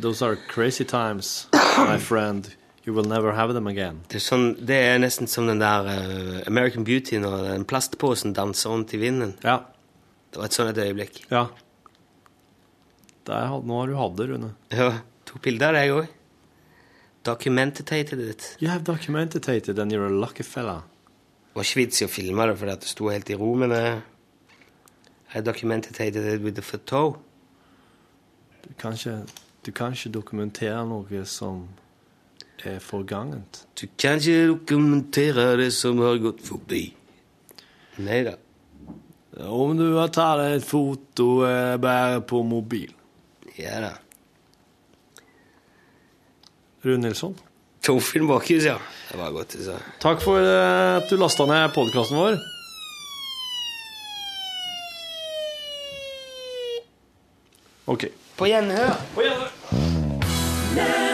Those are crazy times, my friend. You will never have them again. Det er, sånn, det er nesten som den der uh, American Beauty når den plastposen danser rundt i vinden. Ja. Det var et sånt øyeblikk. Ja. Der, nå har du hatt det, Rune. Ja, tok bilde av deg òg. Documentated it. You have documentated and you're a lucky fella. Det var ikke vits i å filme det at det sto helt i ro, men I documentated it with the photo. Du kan ikke, du kan ikke dokumentere noe som er forgangent. Du kan ikke dokumentere det som har gått forbi. Nei da. Om du har tatt et foto eh, bare på mobil. Ja da. Rune Nilsson, Torfinn Bakhus, ja. Det var godt du sa. takk for eh, at du lasta ned podkasten vår. Ok. På gjenhør. På gjenhør.